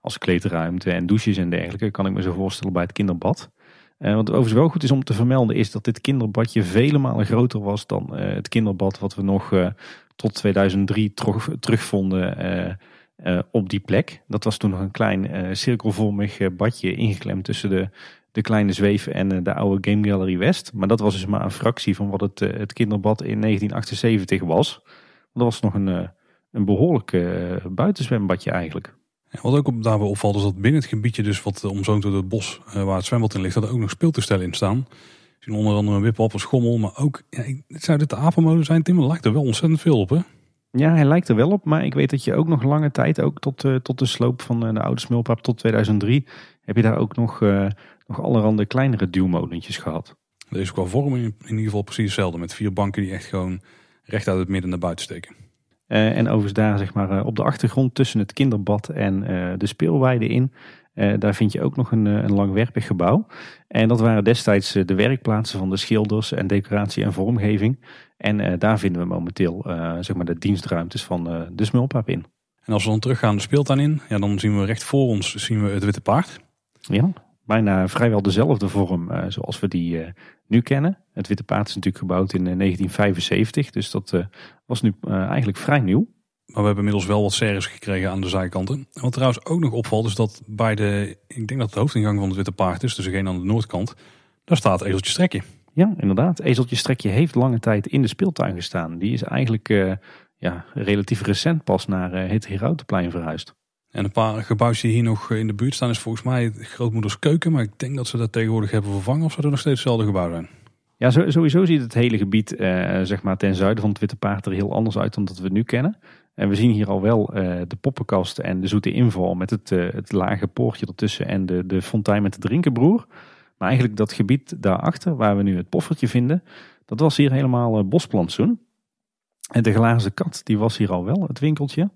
als kleedruimte en douches en dergelijke. Kan ik me zo voorstellen bij het kinderbad. Uh, wat overigens wel goed is om te vermelden is dat dit kinderbadje vele malen groter was dan het kinderbad wat we nog tot 2003 terug, terugvonden op die plek. Dat was toen nog een klein cirkelvormig badje ingeklemd tussen de, de kleine zweven en de oude Game Gallery West. Maar dat was dus maar een fractie van wat het, het kinderbad in 1978 was. Dat was nog een, een behoorlijk buitenzwembadje eigenlijk.
Wat ook daarbij opvalt is dat binnen het gebiedje, dus wat omzoomd door het bos waar het zwembad in ligt, dat er ook nog speeltoestellen in staan. Onder andere een wipwap, schommel, maar ook, ja, zou dit de apenmolen zijn, Tim? Er lijkt er wel ontzettend veel op, hè?
Ja, hij lijkt er wel op, maar ik weet dat je ook nog lange tijd, ook tot, uh, tot de sloop van uh, de oude smulpaap tot 2003, heb je daar ook nog, uh, nog allerhande kleinere duwmolentjes gehad.
Deze qua vorm in, in ieder geval precies hetzelfde, met vier banken die echt gewoon recht uit het midden naar buiten steken.
Uh, en overigens daar zeg maar op de achtergrond tussen het kinderbad en de speelweide in. Daar vind je ook nog een, een langwerpig gebouw. En dat waren destijds de werkplaatsen van de schilders en decoratie en vormgeving. En daar vinden we momenteel zeg maar de dienstruimtes van de Smulpaap in.
En als we dan teruggaan de speeltuin in, ja, dan zien we recht voor ons zien we het witte paard.
Ja, bijna vrijwel dezelfde vorm zoals we die nu kennen. Het Witte Paard is natuurlijk gebouwd in 1975, dus dat was nu eigenlijk vrij nieuw.
Maar we hebben inmiddels wel wat serres gekregen aan de zijkanten. Wat trouwens ook nog opvalt is dat bij de, ik denk dat de hoofdingang van het Witte Paard is, dus degene aan de noordkant, daar staat Ezeltje Strekje.
Ja, inderdaad. Ezeltje Strekje heeft lange tijd in de speeltuin gestaan. Die is eigenlijk uh, ja, relatief recent pas naar uh, het Herautenplein verhuisd.
En een paar gebouwtjes die hier nog in de buurt staan is volgens mij grootmoeders keuken. Maar ik denk dat ze dat tegenwoordig hebben vervangen of zou er nog steeds hetzelfde gebouw zijn.
Ja, sowieso ziet het hele gebied uh, zeg maar ten zuiden van het Witte Paard er heel anders uit dan dat we het nu kennen. En we zien hier al wel uh, de poppenkast en de zoete inval met het, uh, het lage poortje ertussen en de, de fontein met de drinkenbroer. Maar eigenlijk dat gebied daarachter, waar we nu het poffertje vinden, dat was hier helemaal bosplantsoen. En de glazen kat, die was hier al wel, het winkeltje.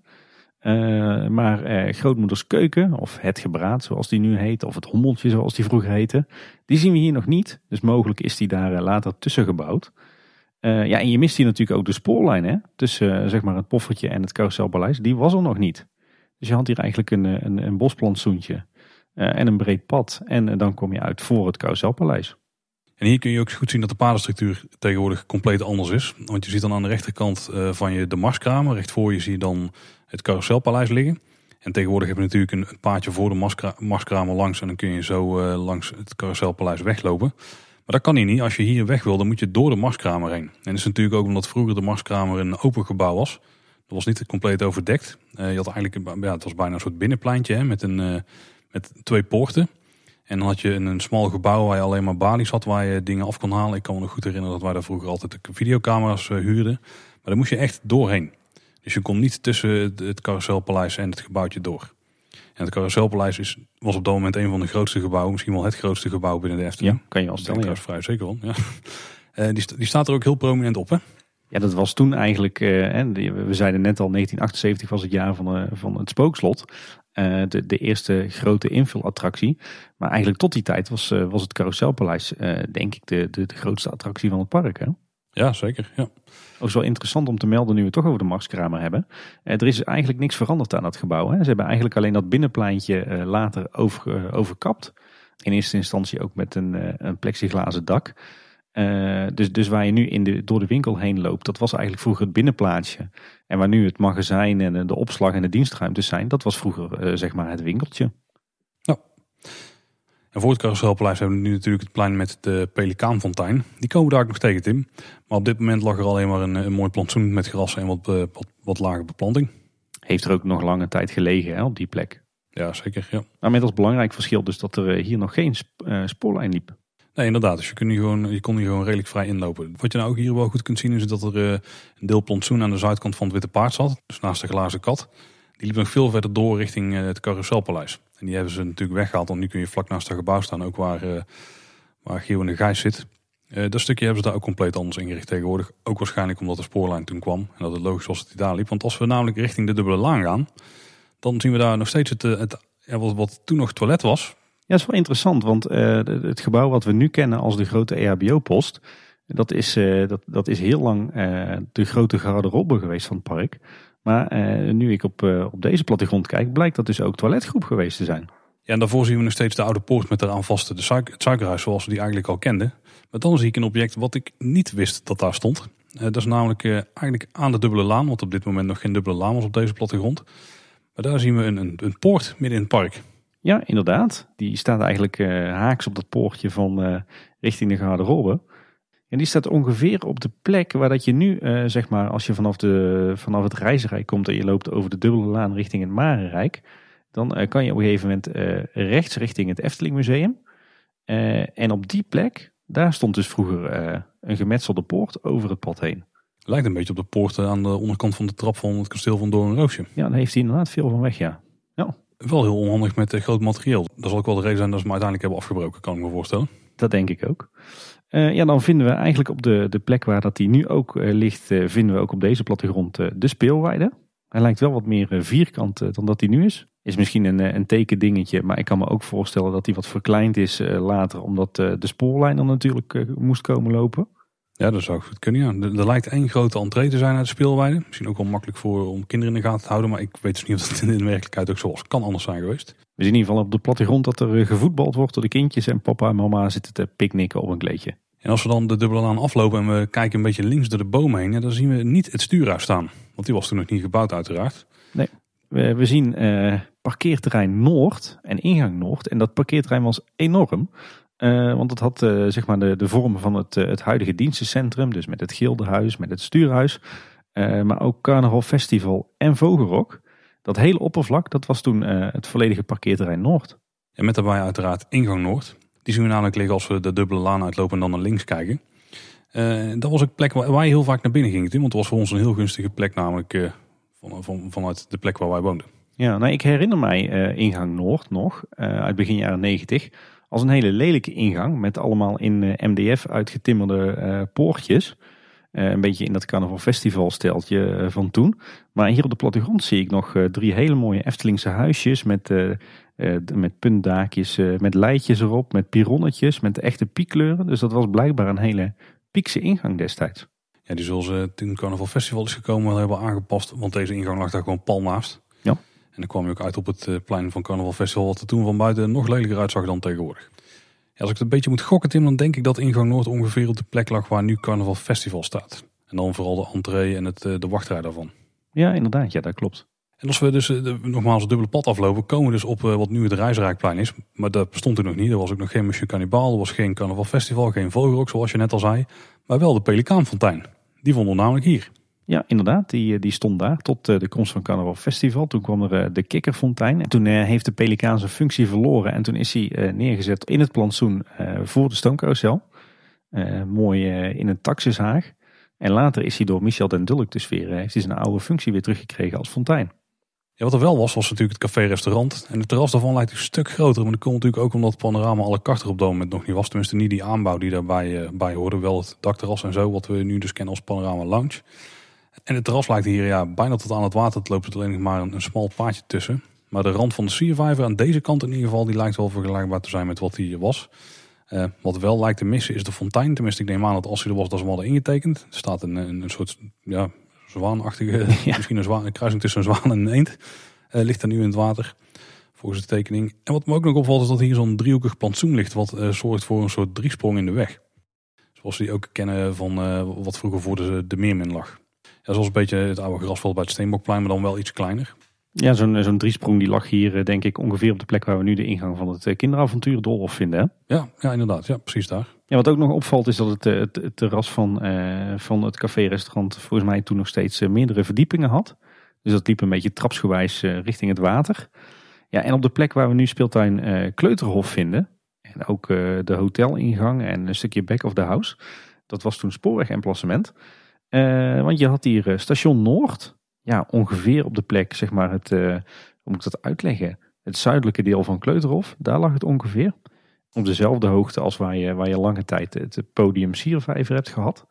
maar Grootmoeders Keuken, of Het Gebraad zoals die nu heet, of Het Hommeltje zoals die vroeger heette, die zien we hier nog niet. Dus mogelijk is die daar later tussen gebouwd. Ja, en je mist hier natuurlijk ook de spoorlijn hè? tussen zeg maar het poffertje en het carouselpaleis. Die was er nog niet. Dus je had hier eigenlijk een, een, een bosplantsoentje en een breed pad. En dan kom je uit voor het carouselpaleis.
En hier kun je ook goed zien dat de padenstructuur tegenwoordig compleet anders is. Want je ziet dan aan de rechterkant eh, van je de Marskramer. Recht voor je zie je dan het Carouselpaleis liggen. En tegenwoordig heb je natuurlijk een, paadje voor de Marskramer langs. En dan kun je zo langs het Carouselpaleis weglopen. Maar dat kan hier niet. Als je hier weg wil, dan moet je door de Marskramer heen. En dat is natuurlijk ook omdat vroeger de Marskramer een open gebouw was. Dat was niet compleet overdekt. Uh, je had eigenlijk, ja, het was bijna een soort binnenpleintje hè, met, een, met twee poorten. En dan had je een, een smal gebouw waar je alleen maar balies had waar je dingen af kon halen. Ik kan me nog goed herinneren dat wij daar vroeger altijd videocamera's uh, huurden. Maar daar moest je echt doorheen. Dus je kon niet tussen het Carouselpaleis en het gebouwtje door. En het Carouselpaleis is, was op dat moment een van de grootste gebouwen. Misschien wel het grootste gebouw binnen de Efteling.
Ja, kan je al stellen.
Ja. vrij zeker wel. Ja. Uh, die, die, staat er ook heel prominent op hè?
Ja, dat was toen eigenlijk, uh, we zeiden net al, 1978 was het jaar van, uh, van het spookslot. Uh, de, de eerste grote invulattractie. Maar eigenlijk tot die tijd was, was het Carouselpaleis denk ik de, de, de, grootste attractie van het park. Hè?
Ja, zeker. Ja.
Is wel interessant om te melden nu we toch over de Marskramer hebben. er is eigenlijk niks veranderd aan het gebouw. Hè? Ze hebben eigenlijk alleen dat binnenpleintje later over, overkapt. In eerste instantie ook met een, een plexiglazen dak. Dus, dus waar je nu in de, door de winkel heen loopt, dat was eigenlijk vroeger het binnenplaatsje. En waar nu het magazijn en de opslag en de dienstruimtes zijn, dat was vroeger zeg maar het winkeltje.
En voor het Carouselpaleis hebben we nu natuurlijk het plein met de Pelikaanfontein. Die komen daar ook nog tegen, Tim. Maar op dit moment lag er alleen maar een, een mooi plantsoen met gras en wat, uh, wat, wat lage beplanting.
Heeft er ook nog lange tijd gelegen hè, op die plek.
Ja, zeker. Ja.
Maar met als belangrijk verschil dus dat er hier nog geen spoorlijn liep.
Nee, inderdaad. Dus je, kunt hier gewoon, je kon hier gewoon redelijk vrij inlopen. Wat je nou ook hier wel goed kunt zien is dat er een deel plantsoen aan de zuidkant van het Witte Paard zat. Dus naast de glazen kat. Die liep nog veel verder door richting uh, het Carouselpaleis. En die hebben ze natuurlijk weggehaald. Want nu kun je vlak naast het gebouw staan. Ook waar, uh, waar Geo en de Gijs zit. dat stukje hebben ze daar ook compleet anders ingericht tegenwoordig. Ook waarschijnlijk omdat de spoorlijn toen kwam. En dat het logisch was dat die daar liep. Want als we namelijk richting de dubbele laan gaan. Dan zien we daar nog steeds het, het wat, wat toen nog toilet was
ja, dat is wel interessant, want uh, het gebouw wat we nu kennen als de grote EHBO-post, dat is, uh, dat, dat is heel lang uh, de grote garderobe geweest van het park. Maar nu ik op, op deze plattegrond kijk, blijkt dat dus ook toiletgroep geweest te zijn.
Ja, en daarvoor zien we nog steeds de oude poort met eraan vaste de het suikerhuis zoals we die eigenlijk al kenden. Maar dan zie ik een object wat ik niet wist dat daar stond. dat is namelijk eigenlijk aan de dubbele laan, want op dit moment nog geen dubbele laan was op deze plattegrond. Maar daar zien we een, een, een poort midden in het park.
Ja, inderdaad. Die staat eigenlijk haaks op dat poortje van richting de garderobe. En die staat ongeveer op de plek waar dat je nu, uh, zeg maar, als je vanaf, de, vanaf het reizenrijk komt en je loopt over de dubbele laan richting het Marenrijk, dan kan je op een gegeven moment rechts richting het Efteling Museum. en op die plek, daar stond dus vroeger een gemetselde poort over het pad heen.
Lijkt een beetje op de poort aan de onderkant van de trap van het kasteel van Doornroosje.
Ja, daar heeft hij inderdaad veel van weg, ja. Ja
wel heel onhandig met groot materieel. Dat zal ook wel de reden zijn dat ze hem uiteindelijk hebben afgebroken, kan ik me voorstellen.
Dat denk ik ook. Uh, ja, dan vinden we eigenlijk op de, de plek waar dat die nu ook uh, ligt, vinden we ook op deze plattegrond de speelweide. Hij lijkt wel wat meer vierkant dan dat hij nu is. Is misschien een, een tekendingetje, maar ik kan me ook voorstellen dat hij wat verkleind is later, omdat de spoorlijn dan natuurlijk moest komen lopen.
Ja, dat zou goed kunnen. Ja. Er, lijkt één grote entree te zijn uit de speelweide. Misschien ook wel makkelijk voor om kinderen in de gaten te houden. Maar ik weet dus niet of dat in de werkelijkheid ook zo was. Kan anders zijn geweest.
We zien in ieder geval op de plattegrond dat er eh, gevoetbald wordt door de kindjes. En papa en mama zitten te picknicken op een kleedje.
En als we dan de dubbele laan aflopen en we kijken een beetje links door de bomen heen. Ja, dan zien we niet het stuurhuis staan. Want die was toen nog niet gebouwd uiteraard.
Nee, we, we zien uh, parkeerterrein Noord en ingang Noord. En dat parkeerterrein was enorm. Uh, want het had uh, zeg maar de, de vorm van het, het huidige dienstencentrum. Dus met het Gildenhuis, met het Stuurhuis. maar ook Carnaval Festival en Vogelrok. Dat hele oppervlak, dat was toen het volledige parkeerterrein Noord.
En met daarbij uiteraard ingang Noord. Die zien we namelijk liggen als we de dubbele laan uitlopen en dan naar links kijken. dat was een plek waar, je heel vaak naar binnen ging. Want het was voor ons een heel gunstige plek namelijk van, van, vanuit de plek waar wij woonden.
Ja, nou ik herinner mij ingang Noord nog uit begin jaren 90 als een hele lelijke ingang met allemaal in eh, MDF uitgetimmerde uh, poortjes. een beetje in dat carnaval festival van toen. Maar hier op de plattegrond zie ik nog drie hele mooie Eftelingse huisjes met, met puntdaakjes, met leidjes erop, met pironnetjes, met echte piekkleuren. Dus dat was blijkbaar een hele piekse ingang destijds.
Ja, die zullen ze toen Carnaval Festival is gekomen wel hebben aangepast. Want deze ingang lag daar gewoon pal naast.
Ja.
En dan kwam je ook uit op het plein van Carnaval Festival. Wat er toen van buiten nog lelijker uitzag dan tegenwoordig als ik het een beetje moet gokken, Tim, dan denk ik dat ingang Noord ongeveer op de plek lag waar nu Carnaval Festival staat. En dan vooral de entree en het, eh, de wachtrij daarvan.
Ja, inderdaad. Ja, dat klopt.
En als we dus uh, nogmaals het dubbele pad aflopen, komen we dus op uh, wat nu het Reisrijkplein is. Maar dat bestond er nog niet. Er was ook nog geen Monsieur Cannibal, er was geen Carnaval Festival, geen Vogelrok zoals je net al zei. Maar wel de Pelikaanfontein. Die vonden we namelijk hier.
Ja, inderdaad. Die, die stond daar tot de komst van Carnaval Festival. Toen kwam er de Kikkerfontein. En toen heeft de Pelikaan zijn functie verloren. En toen is hij neergezet in het plantsoen voor de stoomcarousel. mooi in een taxishaag. En later is hij door Michel den Dulk dus weer, heeft hij zijn oude functie weer teruggekregen als fontein.
Wat er wel was, was natuurlijk het café-restaurant. En het terras daarvan lijkt een stuk groter. Maar dat komt natuurlijk ook omdat het panorama alle kachter op dat moment nog niet was. Tenminste niet die aanbouw die daarbij bij hoorde. Wel het dakterras en zo, wat we nu dus kennen als panorama lounge. En het terras lijkt hier ja, bijna tot aan het water. Het loopt er alleen nog maar een, een smal paadje tussen. Maar de rand van de siervijver aan deze kant in ieder geval, die lijkt wel vergelijkbaar te zijn met wat hier was. Uh, wat wel lijkt te missen is de fontein. Tenminste, ik neem aan dat als hij er was, dat ze hem hadden ingetekend. Er staat een, een soort ja, zwaanachtige, ja. misschien een, zwaan, een kruising tussen een zwaan en een eend. Uh, ligt er nu in het water, volgens de tekening. En wat me ook nog opvalt is dat hier zo'n driehoekig plantsoen ligt, wat uh, zorgt voor een soort driesprong in de weg. Zoals we die ook kennen van wat vroeger voor de, de meermin lag. Ja, zoals een beetje het oude grasveld bij het Steenbokplein, maar dan wel iets kleiner.
Ja, zo'n zo'n driesprong die lag hier eh, denk ik ongeveer op de plek waar we nu de ingang van het eh, kinderavontuur Dolhof vinden. Hè?
Ja, ja, inderdaad. Ja, precies daar.
Ja, wat ook nog opvalt is dat het, eh, het, terras van, uh, van het café-restaurant volgens mij toen nog steeds meerdere verdiepingen had. Dus dat liep een beetje trapsgewijs richting het water. Ja, en op de plek waar we nu speeltuin Kleuterhof vinden, en ook de hotelingang en een stukje back of the house, dat was toen spoorwegemplacement. want je had hier station Noord, ja, ongeveer op de plek, zeg maar, het, hoe moet ik dat uitleggen? Het zuidelijke deel van Kleuterhof, daar lag het ongeveer. Op dezelfde hoogte als waar je, waar je lange tijd het podium Siervijver hebt gehad.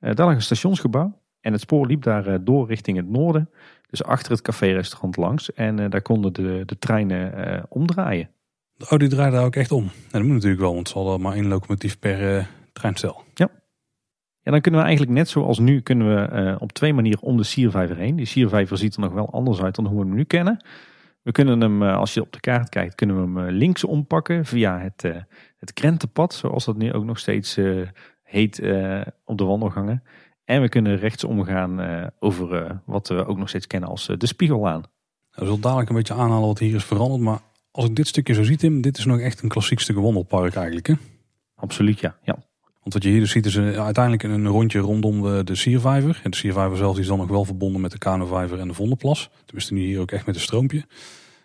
Uh, daar lag een stationsgebouw en het spoor liep daar uh, door richting het noorden. Dus achter het café-restaurant langs en daar konden de, de treinen omdraaien.
Oh, die draaide daar ook echt om. En dat moet natuurlijk wel, want ze hadden maar één locomotief per treinstel.
Ja. Ja, dan kunnen we eigenlijk net zoals nu kunnen we op twee manieren om de siervijver heen. Die siervijver ziet er nog wel anders uit dan hoe we hem nu kennen. We kunnen hem, uh, als je op de kaart kijkt, kunnen we hem uh, links ompakken via het, het krentenpad, zoals dat nu ook nog steeds heet op de wandelgangen. En we kunnen rechts omgaan over wat we ook nog steeds kennen als de Spiegellaan. Nou,
we zullen dadelijk een beetje aanhalen wat hier is veranderd, maar als ik dit stukje zo zie Tim, dit is nog echt een klassiek stuk wandelpark eigenlijk hè?
Absoluut ja, ja.
Want wat je hier dus ziet is een, uiteindelijk een rondje rondom de, de Siervijver. En de Siervijver zelf is dan nog wel verbonden met de Kanovijver en de Vondelplas. Tenminste nu hier ook echt met een stroompje.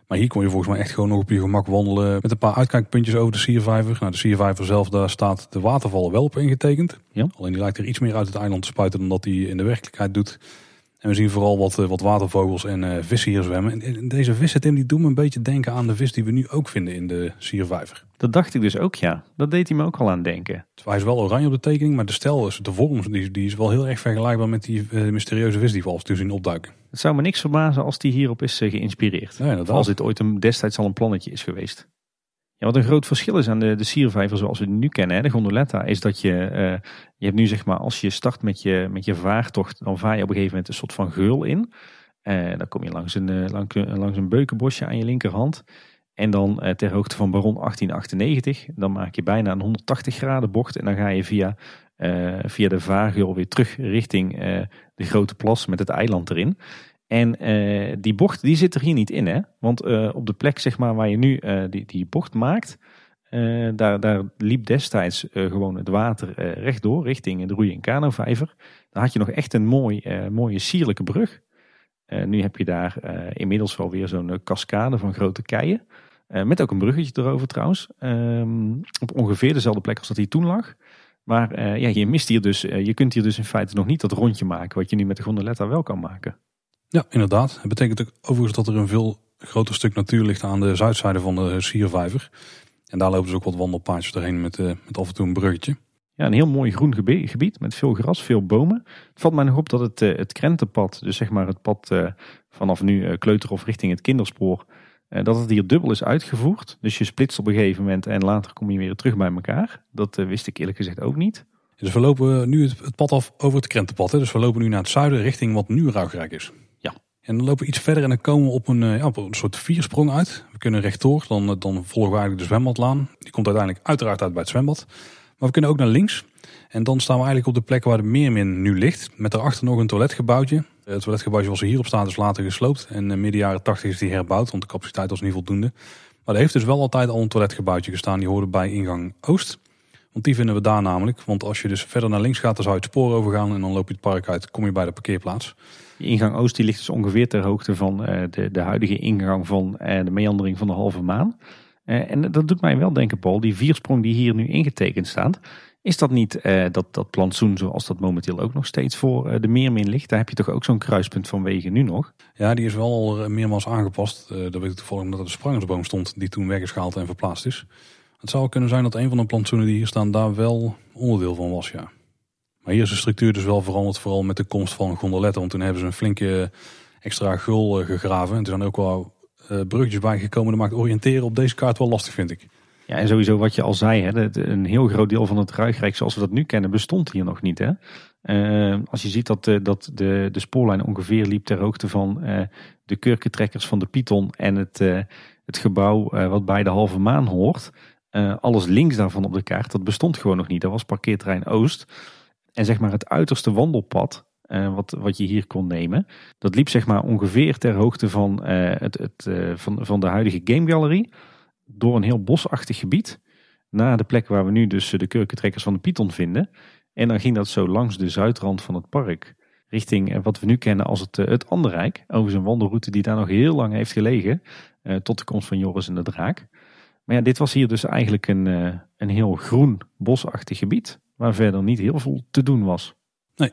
Maar hier kon je volgens mij echt gewoon nog op je gemak wandelen met een paar uitkijkpuntjes over de Siervijver. Nou, de Siervijver zelf, daar staat de watervallen wel op ingetekend.
Ja.
Alleen die lijkt er iets meer uit het eiland te spuiten dan dat hij in de werkelijkheid doet. En we zien vooral wat, wat watervogels en uh, vissen hier zwemmen. En deze vissen, Tim, die doen me een beetje denken aan de vis die we nu ook vinden in de Siervijver.
Dat dacht ik dus ook, ja. Dat deed hij me ook al aan denken.
Hij is wel oranje op de tekening, maar de stijl, de vorm, die, die is wel heel erg vergelijkbaar met die uh, mysterieuze vis die we al te zien opduiken.
Het zou me niks verbazen als die hierop is geïnspireerd.
Ja,
als dit ooit een, destijds al een plannetje is geweest. Ja, wat een groot verschil is aan de, de zoals we die nu kennen, hè, de gondoletta, is dat je, uh, je hebt nu zeg maar, als je start met je, met je vaartocht, dan vaar je op een gegeven moment een soort van geul in. Uh, dan kom je langs een, uh, langs, langs een beukenbosje aan je linkerhand. En dan ter hoogte van Baron 1898, dan maak je bijna een 180 graden bocht. En dan ga je via, via de vaargeul weer terug richting de grote plas met het eiland erin. En uh, die bocht die zit er hier niet in. Hè? Want uh, op de plek zeg maar, waar je nu uh, die, die bocht maakt. daar, daar liep destijds gewoon het water rechtdoor richting de Roeien en Kanovijver. Daar had je nog echt een mooi, mooie sierlijke brug. nu heb je daar inmiddels wel weer zo'n cascade van grote keien. met ook een bruggetje erover trouwens. Ehm, op ongeveer dezelfde plek als dat hier toen lag. Maar ja, je mist hier dus, je kunt hier dus in feite nog niet dat rondje maken wat je nu met de gondoletta wel kan maken.
Ja, inderdaad. Het betekent ook overigens dat er een veel groter stuk natuur ligt aan de zuidzijde van de Siervijver. En daar lopen dus ook wat wandelpaadjes doorheen met, uh, met af en toe een bruggetje.
Ja, een heel mooi groen gebied met veel gras, veel bomen. Het valt mij nog op dat het, het krentenpad, dus zeg maar het pad vanaf nu Kleuterhof richting het kinderspoor, dat het hier dubbel is uitgevoerd. Dus je splitst op een gegeven moment en later kom je weer terug bij elkaar. Dat wist ik eerlijk gezegd ook niet.
Dus we lopen nu het, pad af over het Krentenpad. Hè? Dus we lopen nu naar het zuiden richting wat nu Ruigrijk is. En dan lopen we iets verder en dan komen we op een, ja, op een soort viersprong uit. We kunnen rechtdoor, dan, dan volgen we eigenlijk de zwembadlaan. Die komt uiteindelijk uiteraard uit bij het zwembad. Maar we kunnen ook naar links. En dan staan we eigenlijk op de plek waar de Meermin nu ligt. Met daarachter nog een toiletgebouwtje. Het toiletgebouwtje was er hierop staat is later gesloopt. En midden jaren 80 is die herbouwd, want de capaciteit was niet voldoende. Maar er heeft dus wel altijd al een toiletgebouwtje gestaan. Die hoorde bij ingang Oost. Want die vinden we daar namelijk. Want als je dus verder naar links gaat, dan zou je het spoor overgaan. En dan loop je het park uit, kom je bij de parkeerplaats.
De ingang Oost die ligt dus ongeveer ter hoogte van uh, de, de huidige ingang van uh, de meandering van de halve maan. Uh, en dat doet mij wel denken, Paul, die viersprong die hier nu ingetekend staat. Is dat niet dat, dat plantsoen zoals dat momenteel ook nog steeds voor de Meermin ligt? Daar heb je toch ook zo'n kruispunt van wegen nu nog?
Ja, die is wel al meermaals aangepast. dat weet ik toevallig omdat er een sprangersboom stond die toen weggeschaald en verplaatst is. Het zou kunnen zijn dat een van de plantsoenen die hier staan daar wel onderdeel van was, ja. Maar hier is de structuur dus wel veranderd, vooral met de komst van gondoletten. Want toen hebben ze een flinke extra gul eh, gegraven. En er zijn ook wel uh, bruggetjes bijgekomen. Dat maakt oriënteren op deze kaart wel lastig, vind ik.
Ja, en sowieso wat je al zei, hè, een heel groot deel van het Ruigrijk zoals we dat nu kennen, bestond hier nog niet. Hè? Uh, als je ziet dat, dat de, de spoorlijn ongeveer liep ter hoogte van de kurkentrekkers van de Python en het, het gebouw wat bij de halve maan hoort. Uh, alles links daarvan op de kaart, dat bestond gewoon nog niet. Dat was parkeerterrein Oost. En zeg maar het uiterste wandelpad, uh, wat, wat je hier kon nemen, dat liep zeg maar ongeveer ter hoogte van, uh, het, het, van, van de huidige Game Gallery. Door een heel bosachtig gebied. Naar de plek waar we nu dus de kurkentrekkers van de Python vinden. En dan ging dat zo langs de zuidrand van het park. Richting wat we nu kennen als het, het Anderrijk. Over een wandelroute die daar nog heel lang heeft gelegen. tot de komst van Joris en de Draak. Maar ja, dit was hier dus eigenlijk een, uh, een heel groen, bosachtig gebied. Waar verder niet heel veel te doen was.
Nee.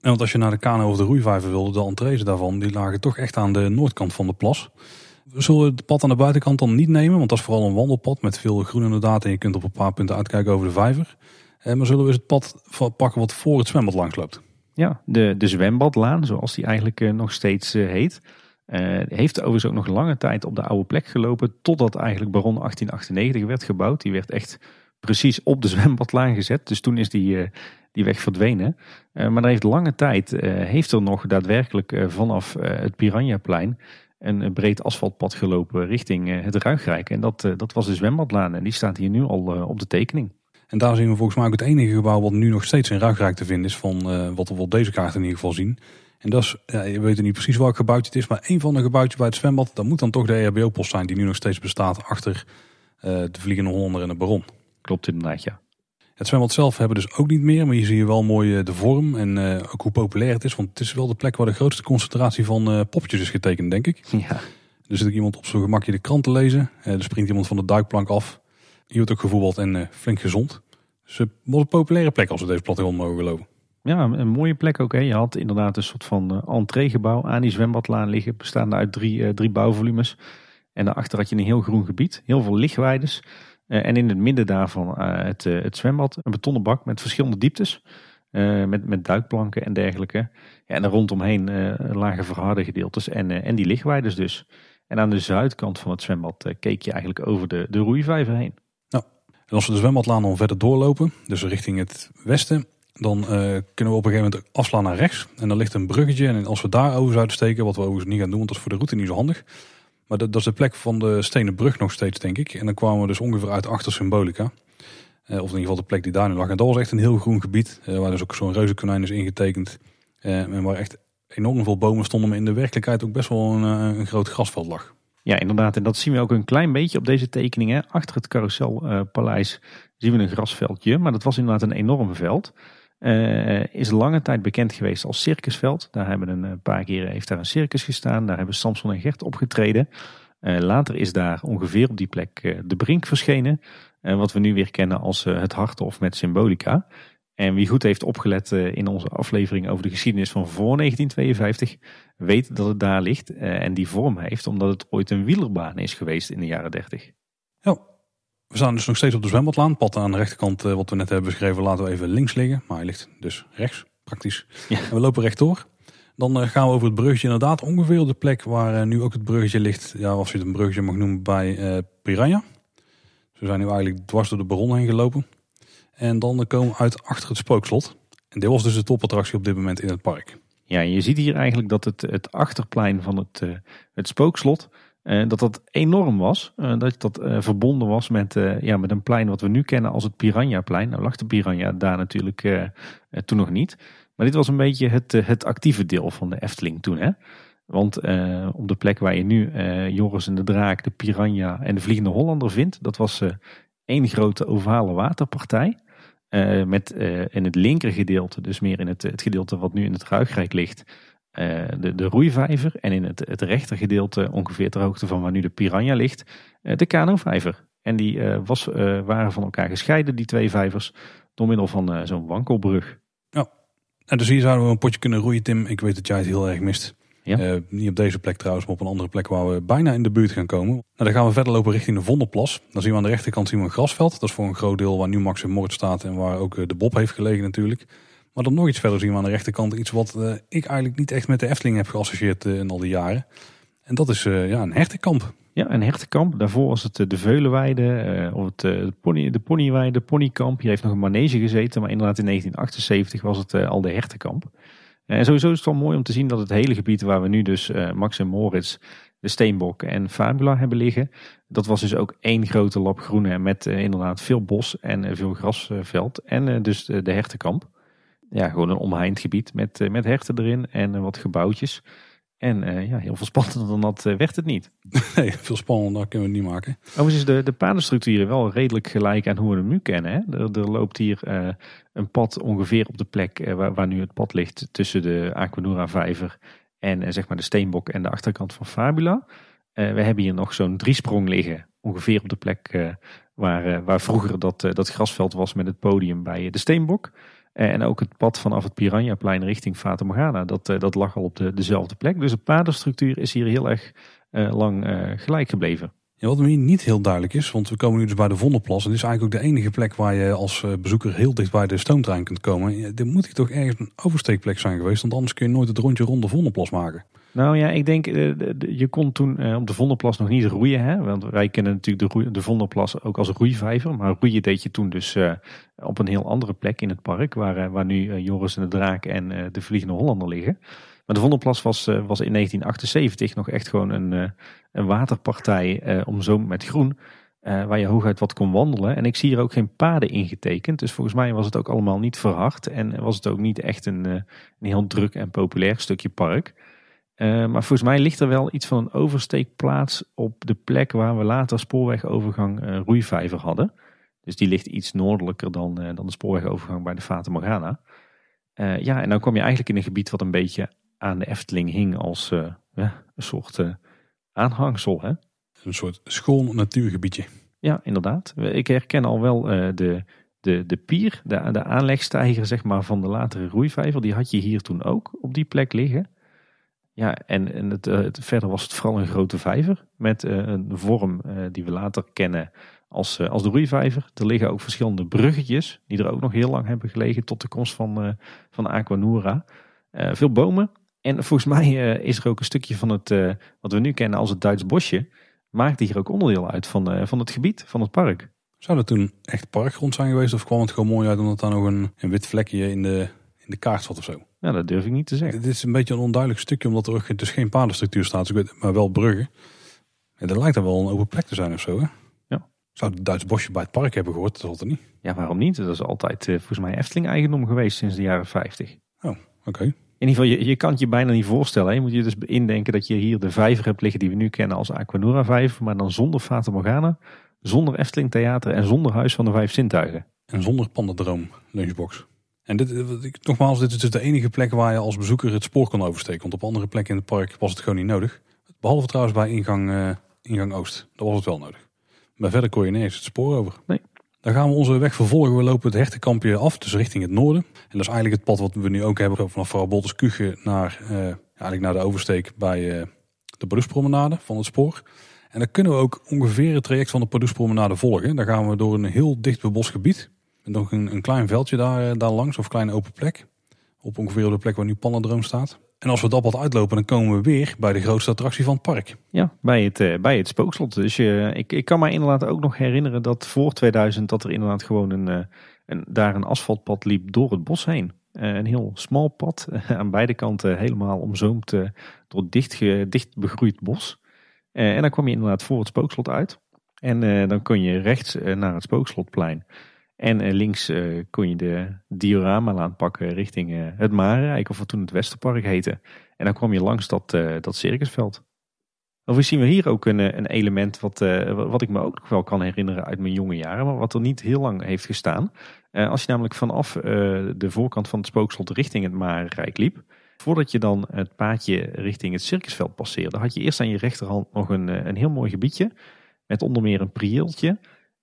En want als je naar de kano of de roeivijver wilde, de entrees daarvan, die lagen toch echt aan de noordkant van de plas. We zullen het pad aan de buitenkant dan niet nemen, want dat is vooral een wandelpad met veel groen inderdaad. En je kunt op een paar punten uitkijken over de vijver. Eh, maar zullen we eens het pad pakken wat voor het zwembad langs loopt?
Ja, de, de zwembadlaan, zoals die eigenlijk uh, nog steeds heet. Uh, heeft overigens ook nog lange tijd op de oude plek gelopen. Totdat eigenlijk Baron 1898 werd gebouwd. Die werd echt precies op de zwembadlaan gezet. Dus toen is die, uh, die weg verdwenen. Uh, maar er heeft lange tijd, heeft er nog daadwerkelijk vanaf het Piranhaplein een breed asfaltpad gelopen richting het Ruigrijk. En dat, dat was de zwembadlaan. En die staat hier nu al op de tekening.
En daar zien we volgens mij ook het enige gebouw wat nu nog steeds in Ruigrijk te vinden is. Van wat we op deze kaart in ieder geval zien. En dat is, ja, je weet niet precies welk gebouwtje het is, maar een van de gebouwtjes bij het zwembad, dat moet dan toch de EHBO-post zijn die nu nog steeds bestaat achter uh, de Vliegende Hollander en de Baron.
Klopt inderdaad, ja.
Het zwembad zelf hebben we dus ook niet meer, maar hier zie je wel mooi eh, de vorm en uh, ook hoe populair het is. Want het is wel de plek waar de grootste concentratie van uh, poppetjes is getekend, denk ik.
Ja.
Er zit ook iemand op zijn gemakje de krant te lezen. er springt iemand van de duikplank af. Hier wordt ook gevoetbald en flink gezond. Dus het was een populaire plek als we deze plattegrond mogen geloven.
Ja, een mooie plek ook. Hè. Je had inderdaad een soort van uh, entreegebouw aan die zwembadlaan liggen. Bestaande uit drie, uh, drie bouwvolumes. En daarachter had je een heel groen gebied. Heel veel lichtweides. Uh, en in het midden daarvan het, het zwembad. Een betonnen bak met verschillende dieptes. met, met duikplanken en dergelijke. Ja, en er rondomheen lage verharde gedeeltes. En, en die lichtweides dus. En aan de zuidkant van het zwembad keek je eigenlijk over de, de roeivijver heen.
Nou, en als we de zwembadlaan dan verder doorlopen. Dus richting het westen dan uh, kunnen we op een gegeven moment afslaan naar rechts. En dan ligt een bruggetje. En als we daar over zouden steken, wat we overigens niet gaan doen, want dat is voor de route niet zo handig. Maar dat, dat is de plek van de stenen brug nog steeds, denk ik. En dan kwamen we dus ongeveer uit achter Symbolica. Uh, of in ieder geval de plek die daar nu lag. En dat was echt een heel groen gebied. Uh, waar dus ook zo'n reuzenkonijn is ingetekend. en waar echt enorm veel bomen stonden. Maar in de werkelijkheid ook best wel een, een groot grasveld lag.
Ja, inderdaad. En dat zien we ook een klein beetje op deze tekeningen. Achter het carouselpaleis zien we een grasveldje. Maar dat was inderdaad een enorm veld. Uh, is lange tijd bekend geweest als circusveld. Daar hebben een eh, paar keren heeft daar een circus gestaan. Daar hebben Samson en Gert opgetreden. Uh, later is daar ongeveer op die plek de Brink verschenen. wat we nu weer kennen als het Harthof met Symbolica. En wie goed heeft opgelet in onze aflevering over de geschiedenis van voor 1952, weet dat het daar ligt en die vorm heeft, omdat het ooit een wielerbaan is geweest in de jaren 30.
Ja, We staan dus nog steeds op de zwembadlaan. Pad aan de rechterkant, eh, wat we net hebben beschreven, laten we even links liggen. Maar hij ligt dus rechts, praktisch.
Ja.
En we lopen rechtdoor. Dan eh, gaan we over het bruggetje inderdaad ongeveer de plek waar eh, nu ook het bruggetje ligt. Ja, als je het een bruggetje mag noemen, bij eh Piranha. Dus we zijn nu eigenlijk dwars door de baron heen gelopen. En dan komen we uit achter het spookslot. En dit was dus de topattractie op dit moment in het park.
Ja, je ziet hier eigenlijk dat het, het achterplein van het, eh, het spookslot, dat dat enorm was. Eh, dat dat eh, verbonden was met, eh, ja, met een plein wat we nu kennen als het Piranha-plein. Nou lag de Piranha daar natuurlijk eh, eh, toen nog niet. Maar dit was een beetje het, eh, het actieve deel van de Efteling toen. Hè? Want eh, op de plek waar je nu eh, Joris en de Draak, de Piranha en de Vliegende Hollander vindt, dat was eh één grote ovale waterpartij. Eh, met eh, in het linker gedeelte, dus meer in het, het gedeelte wat nu in het Ruigrijk ligt, eh, de, de roeivijver. En in het, het rechter gedeelte, ongeveer ter hoogte van waar nu de Piranha ligt, eh, de kanovijver. En die eh, was, waren van elkaar gescheiden, die twee vijvers, door middel van zo'n wankelbrug.
En dus hier zouden we een potje kunnen roeien, Tim. Ik weet dat jij het heel erg mist.
Ja.
Niet op deze plek trouwens, maar op een andere plek waar we bijna in de buurt gaan komen. Nou, dan gaan we verder lopen richting de Vondelplas. Dan zien we aan de rechterkant zien we een grasveld. Dat is voor een groot deel waar nu Max en Moritz staat en waar ook de Bob heeft gelegen natuurlijk. Maar dan nog iets verder zien we aan de rechterkant iets wat eh, ik eigenlijk niet echt met de Efteling heb geassocieerd eh, in al die jaren. En dat is eh, ja, een hertenkamp.
Ja, een hertenkamp. Daarvoor was het de Veulenweide, of het, de, pony, de Ponyweide, Ponykamp. Hier heeft nog een manege gezeten, maar inderdaad in 1978 was het al de hertenkamp. En sowieso is het wel mooi om te zien dat het hele gebied waar we nu dus Max en Moritz, de Steenbok en Fabula hebben liggen. Dat was dus ook één grote lap groen met inderdaad veel bos en veel grasveld. En dus de, de hertenkamp. Ja, gewoon een omheind gebied met, eh, met herten erin en eh, wat gebouwtjes. En eh, ja, heel veel spannender dan dat eh, werd het niet.
Nee, veel spannender kunnen we het niet maken.
Overigens is de, de padenstructuur wel redelijk gelijk aan hoe we hem nu kennen. Hè? Er, er loopt hier een pad ongeveer op de plek waar, waar nu het pad ligt tussen de Aquanura vijver en zeg maar de Steenbok en de achterkant van Fabula. We hebben hier nog zo'n driesprong liggen, ongeveer op de plek waar, waar vroeger dat, dat grasveld was met het podium bij de Steenbok. En ook het pad vanaf het Piranhaplein richting Fata Morgana, dat, eh, dat lag al op de, dezelfde plek. Dus de padenstructuur is hier heel erg eh, lang eh, gelijk gebleven.
Ja, wat me hier niet heel duidelijk is, want we komen nu dus bij de Vondelplas. En is eigenlijk ook de enige plek waar je als bezoeker heel dicht bij de stoomtrein kunt komen. Ja, dit moet hier toch ergens een oversteekplek zijn geweest, want anders kun je nooit het rondje rond de Vondelplas maken.
Nou ja, ik denk, eh, je kon toen eh, op de Vondelplas nog niet roeien. Hè? Want wij kennen natuurlijk de, roei, de ook als roeivijver. Maar roeien deed je toen dus eh, op een heel andere plek in het park. Waar, waar nu Joris en de Draak en de Vliegende Hollander liggen. Maar de Vondelplas was, was in 1978 nog echt gewoon een, een waterpartij omzoomd met groen. waar je hooguit wat kon wandelen. En ik zie hier ook geen paden ingetekend. Dus volgens mij was het ook allemaal niet verhard. En was het ook niet echt een, een heel druk en populair stukje park. Eh, maar volgens mij ligt er wel iets van een oversteekplaats op de plek waar we later spoorwegovergang eh Roeivijver hadden. Dus die ligt iets noordelijker dan, eh, dan de spoorwegovergang bij de Fata Morgana. Ja, en dan kom je eigenlijk in een gebied wat een beetje aan de Efteling hing als ja, een soort aanhangsel. Hè?
Een soort schoon natuurgebiedje.
Ja, inderdaad. Ik herken al wel de, de, de pier, de, de aanlegstijger zeg maar, van de latere roeivijver. Die had je hier toen ook op die plek liggen. Ja, en, en het, eh, het, verder was het vooral een grote vijver met eh, een vorm eh, die we later kennen als, als de roeivijver. Er liggen ook verschillende bruggetjes die er ook nog heel lang hebben gelegen tot de komst van, van Aquanura. Veel bomen. En volgens mij is er ook een stukje van het, wat we nu kennen als het Duits bosje, maakte hier ook onderdeel uit van, van het gebied, van het park.
Zou dat toen echt parkgrond zijn geweest of kwam het gewoon mooi uit omdat daar nog een, een wit vlekje in de, in de kaart zat of zo?
Ja, dat durf ik niet te zeggen.
Dit is een beetje een onduidelijk stukje omdat er ook dus geen padenstructuur staat, dus ik weet, maar wel bruggen. Ja, dat lijkt dan wel een open plek te zijn of zo hè?
Ja.
Zou het Duits bosje bij het park hebben gehoord? Dat zal het er niet.
Ja, waarom niet? Dat is altijd eh, volgens mij Efteling-eigendom geweest sinds de jaren 50.
Oké.
In ieder geval, je, je kan het je bijna niet voorstellen. hè. Je moet je dus indenken dat je hier de vijver hebt liggen die we nu kennen als Aquanura vijver. Maar dan zonder Fata Morgana, zonder Efteling Theater en zonder Huis van de Vijf Zintuigen.
En zonder pandadroom lunchbox. En dit, eh, nogmaals, dit is dus de enige plek waar je als bezoeker het spoor kan oversteken. Want op andere plekken in het park was het gewoon niet nodig. Behalve trouwens bij ingang, eh, ingang Oost. Daar was het wel nodig. Maar verder kon je ineens het spoor over.
Nee.
Dan gaan we onze weg vervolgen. We lopen het hertenkampje af, dus richting het noorden. En dat is eigenlijk het pad wat we nu ook hebben vanaf Vrouw Bolters Kuchen naar, eh, eigenlijk naar de oversteek bij de Bruspromenade van het spoor. En dan kunnen we ook ongeveer het traject van de Pardoespromenade volgen. Dan gaan we door een heel dicht bebos gebied. Nog een, een klein veldje daar, daar langs, of kleine open plek. Op ongeveer de plek waar nu Pannendroom staat. En als we dat pad uitlopen, dan komen we weer bij de grootste attractie van het park.
Ja, bij het, uh, bij het spookslot. Dus je, ik, ik kan me inderdaad ook nog herinneren dat voor 2000 dat er inderdaad gewoon een, een, daar een asfaltpad liep door het bos heen. Een heel smal pad, aan beide kanten helemaal omzoomd door dicht, dicht begroeid bos. en dan kwam je inderdaad voor het spookslot uit. En dan kon je rechts naar het spookslotplein. En links kon je de dioramalaan pakken richting het Marenrijk, of wat toen het Westerpark heette. En dan kwam je langs dat, dat circusveld. Overigens zien we hier ook een, een element wat, wat ik me ook nog wel kan herinneren uit mijn jonge jaren, maar wat er niet heel lang heeft gestaan. als je namelijk vanaf de voorkant van het spookslot richting het Marenrijk liep, voordat je dan het paadje richting het circusveld passeerde, had je eerst aan je rechterhand nog een, een heel mooi gebiedje. Met onder meer een prieeltje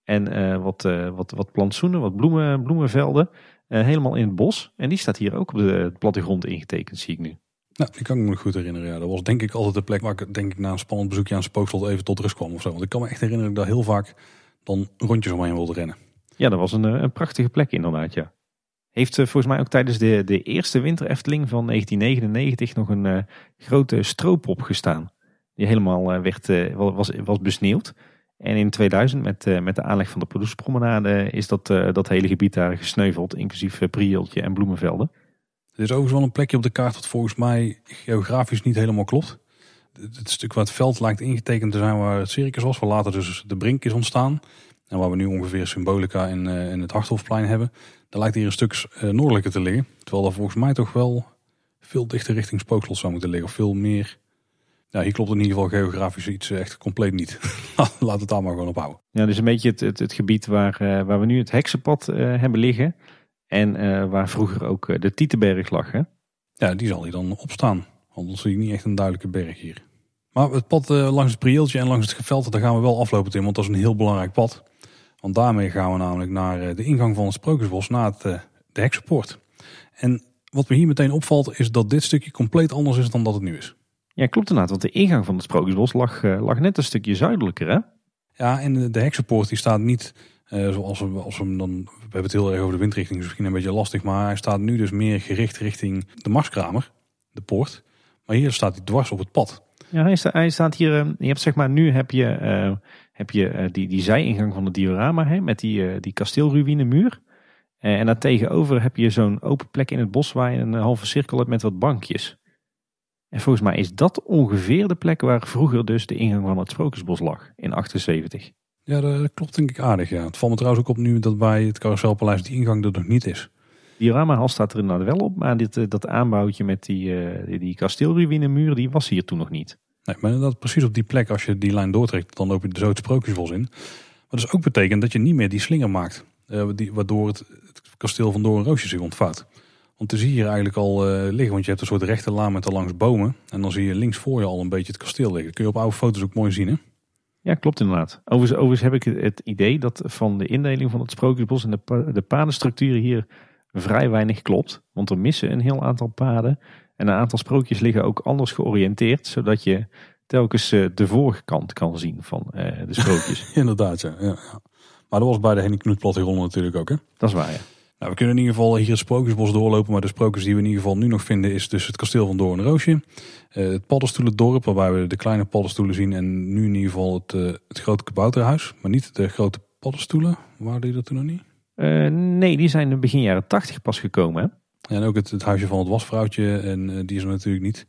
en uh, wat, uh, wat, wat plantsoenen, wat bloemen, bloemenvelden. Uh, helemaal in het bos. En die staat hier ook op de plattegrond ingetekend, zie ik nu.
Nou, die kan ik me nog goed herinneren. Ja. Dat was denk ik altijd de plek waar ik denk ik na een spannend bezoekje aan Spookslot even tot rust kwam of zo. Want ik kan me echt herinneren dat ik daar heel vaak dan rondjes omheen wilde rennen.
Ja, dat was een, een prachtige plek inderdaad, ja. Heeft volgens mij ook tijdens de, de eerste winter Efteling van 1999 nog een grote stroopop gestaan. Die helemaal werd, was, was besneeuwd. En in 2000 met, uh, met de aanleg van de Producepromenade is dat, uh, dat hele gebied daar gesneuveld. Inclusief uh, Prieltje en bloemenvelden.
Er is overigens wel een plekje op de kaart dat volgens mij geografisch niet helemaal klopt. Het stuk waar het veld lijkt ingetekend te zijn waar het circus was. Waar later dus de brink is ontstaan. En waar we nu ongeveer Symbolica in, in het Harthofplein hebben. Daar lijkt hier een stuk noordelijker te liggen. Terwijl dat volgens mij toch wel veel dichter richting Spookslot zou moeten liggen. Of veel meer ja, hier klopt in ieder geval geografisch iets echt compleet niet. Laat het daar maar gewoon op houden.
Ja, dus een beetje het, het, het gebied waar, uh, waar we nu het heksenpad uh, hebben liggen. En uh, waar vroeger ook de Tietenberg lag. Hè?
Ja, die zal hier dan opstaan. Anders zie ik niet echt een duidelijke berg hier. Maar het pad langs het prieeltje en langs het geveld, daar gaan we wel aflopen in. Want dat is een heel belangrijk pad. Want daarmee gaan we namelijk naar de ingang van het Sprookjesbos, naar het, de heksenpoort. En wat me hier meteen opvalt, is dat dit stukje compleet anders is dan dat het nu is.
Ja, klopt inderdaad. Want de ingang van het Sprookjesbos lag, uh, lag net een stukje zuidelijker, hè?
Ja, en de, heksenpoort die staat niet uh, zoals we, als we hem dan... We hebben het heel erg over de windrichting, dus misschien een beetje lastig. Maar hij staat nu dus meer gericht richting de Marskramer, de poort. Maar hier staat hij dwars op het pad.
Ja, hij, sta, hij staat hier... Uh, je hebt zeg maar, nu heb je, uh, heb je die, die zijingang van het diorama, hè, met die, die kasteelruïnemuur. en daar tegenover heb je zo'n open plek in het bos waar je een halve cirkel hebt met wat bankjes. En volgens mij is dat ongeveer de plek waar vroeger dus de ingang van het Sprookjesbos lag, in 78.
Ja, dat klopt denk ik aardig. Ja. Het valt me trouwens ook op nu dat bij het Carouselpaleis die ingang er nog niet is.
Die ramahal staat er inderdaad wel op, maar dit, eh, dat aanbouwtje met die, uh, die, kasteelruïnemuur, die was hier toen nog niet.
Nee, maar dat precies op die plek, als je die lijn doortrekt, dan loop je zo het Sprookjesbos in. Wat dus ook betekent dat je niet meer die slinger maakt, uh, die, waardoor het, het kasteel van Doornroosje zich ontvouwt. Want dan zie je hier eigenlijk al uh, liggen, want je hebt een soort rechte laan met er langs bomen. En dan zie je links voor je al een beetje het kasteel liggen. Dat kun je op oude foto's ook mooi zien hè?
Ja, klopt inderdaad. Overigens, overigens heb ik het idee dat van de indeling van het Sprookjesbos en de, de padenstructuur hier vrij weinig klopt. Want er missen een heel aantal paden. En een aantal sprookjes liggen ook anders georiënteerd. Zodat je telkens uh, de voorkant kan zien van uh, de sprookjes.
inderdaad, ja, ja, ja. Maar dat was bij de Henny Knut plattegrond natuurlijk ook hè?
Dat is waar, ja.
Nou, we kunnen in ieder geval hier het Sprookjesbos doorlopen. Maar de sprookjes die we in ieder geval nu nog vinden is dus het kasteel van Doornroosje. Uh, het paddenstoelendorp waarbij we de kleine paddenstoelen zien. En nu in ieder geval het, uh, het grote kabouterhuis. Maar niet de grote paddenstoelen. Waren die dat toen nog niet?
Uh, nee, die zijn in begin jaren tachtig pas gekomen. Hè?
En ook het, het, huisje van het wasvrouwtje. En die is er natuurlijk niet.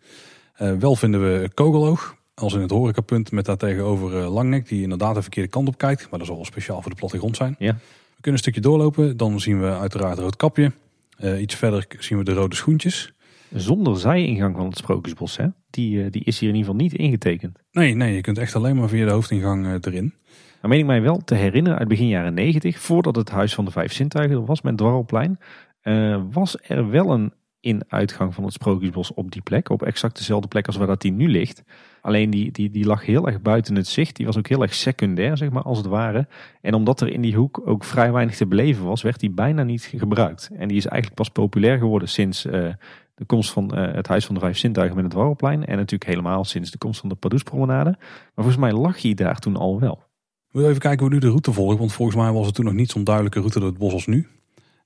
wel vinden we Kogeloog. Als in het horecapunt met daar tegenover Langnek. Die inderdaad de verkeerde kant op kijkt. Maar dat zal wel speciaal voor de plattegrond zijn.
Ja
kunnen een stukje doorlopen. Dan zien we uiteraard rood kapje. Uh, iets verder zien we de rode schoentjes.
Zonder zijingang van het Sprookjesbos, hè? Die, uh, die is hier in ieder geval niet ingetekend.
Nee, nee, je kunt echt alleen maar via de hoofdingang uh, erin.
Dan meen ik mij wel te herinneren uit begin jaren negentig, voordat het Huis van de Vijf Zintuigen er was met Dwarrelplein, was er wel een in-uitgang van het Sprookjesbos op die plek. Op exact dezelfde plek als waar dat die nu ligt. Alleen die, die, die lag heel erg buiten het zicht. Die was ook heel erg secundair, zeg maar, als het ware. En omdat er in die hoek ook vrij weinig te beleven was, werd die bijna niet gebruikt. En die is eigenlijk pas populair geworden sinds eh, de komst van eh, het Huis van de Vijf Zintuigen met het Warrelplein. En natuurlijk helemaal sinds de komst van de Padoespromenade. Maar volgens mij lag hij daar toen al wel.
We even kijken hoe nu de route volgt. Want volgens mij was het toen nog niet zo'n duidelijke route door het bos als nu.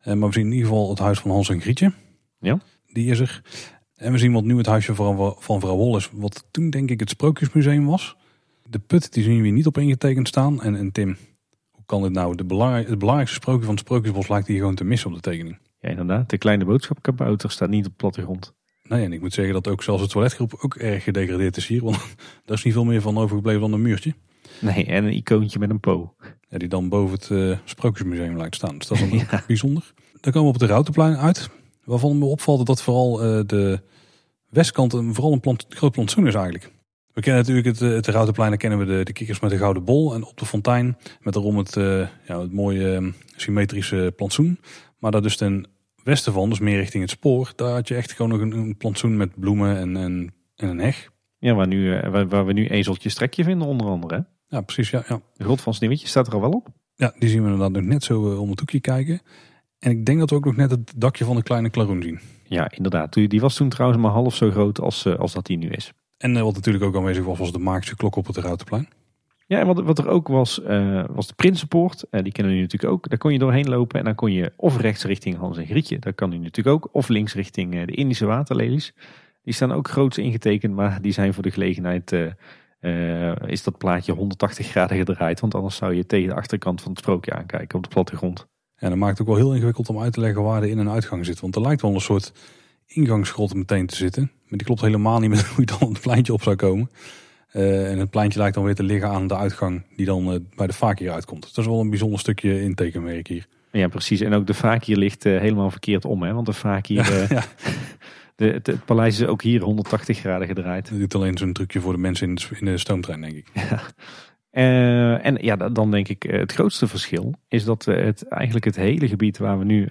Uh, maar we zien in ieder geval het huis van Hans en Grietje.
Ja.
Die is er. En we zien wat nu het huisje van, van vrouw Wol is. Wat toen denk ik het Sprookjesmuseum was. De put die zien we hier niet op ingetekend staan. En, en Tim, hoe kan dit nou? De het belangrijkste sprookje van het Sprookjesbos lijkt hier gewoon te missen op de tekening.
Ja, inderdaad. De kleine boodschapkabouter staat niet op plattegrond.
Nee, en ik moet zeggen dat ook zelfs het toiletgroep ook erg gedegradeerd is hier. Want daar is niet veel meer van overgebleven dan een muurtje.
Nee, en een icoontje met een po.
Ja, die dan boven het uh, Sprookjesmuseum lijkt staan. Dus dat is dan ja. bijzonder. Dan komen we op het Routenplein uit. Waarvan me opvalt dat vooral uh, de westkant een, vooral een plant, groot plantsoen is eigenlijk. We kennen natuurlijk het, het Routenplein, kennen we de, de kikkers met de gouden bol. En op de fontein met daarom het, uh, ja, het mooie symmetrische plantsoen. Maar daar dus ten westen van, dus meer richting het spoor, daar had je echt gewoon nog een, een plantsoen met bloemen en, en, en een heg.
Ja, waar, nu, eh, waar, waar we nu ezeltjes trekje vinden onder andere.
Ja, precies. Ja, ja.
De grot van Sneeuwwitje staat er al wel op.
Ja, die zien we inderdaad nog net zo om het hoekje kijken. En ik denk dat we ook nog net het dakje van de kleine klaroen zien.
Ja, inderdaad. Die was toen trouwens maar half zo groot als, eh, als dat die nu is.
En eh, wat natuurlijk ook aanwezig was, was de magische klok op het Routenplein.
Ja, en wat, wat er ook was, uh, was de Prinsenpoort. Uh, die kennen we natuurlijk ook. Daar kon je doorheen lopen en dan kon je of rechts richting Hans en Grietje. Dat kan nu natuurlijk ook. Of links richting de Indische waterlelies. Die staan ook groots ingetekend, maar die zijn voor de gelegenheid... is dat plaatje 180 graden gedraaid. Want anders zou je tegen de achterkant van het sprookje aankijken op de plattegrond.
En dat maakt het ook wel heel ingewikkeld om uit te leggen waar de in- en uitgang zit. Want er lijkt wel een soort ingangsgrot meteen te zitten. Maar die klopt helemaal niet met hoe je dan het pleintje op zou komen. Uh, en het pleintje lijkt dan weer te liggen aan de uitgang die dan uh, bij de Fakir uitkomt. Dat is wel een bijzonder stukje intekenwerk hier.
Ja, precies. En ook de Fakir ligt uh, helemaal verkeerd om. Hè? Want de Fakir, ja, ja. De, het, het, paleis is ook hier 180 graden gedraaid.
Dat doet alleen zo'n trucje voor de mensen in de, in de stoomtrein, denk ik.
Ja. Uh, en ja, dan denk ik het grootste verschil is dat het eigenlijk het hele gebied waar we nu uh,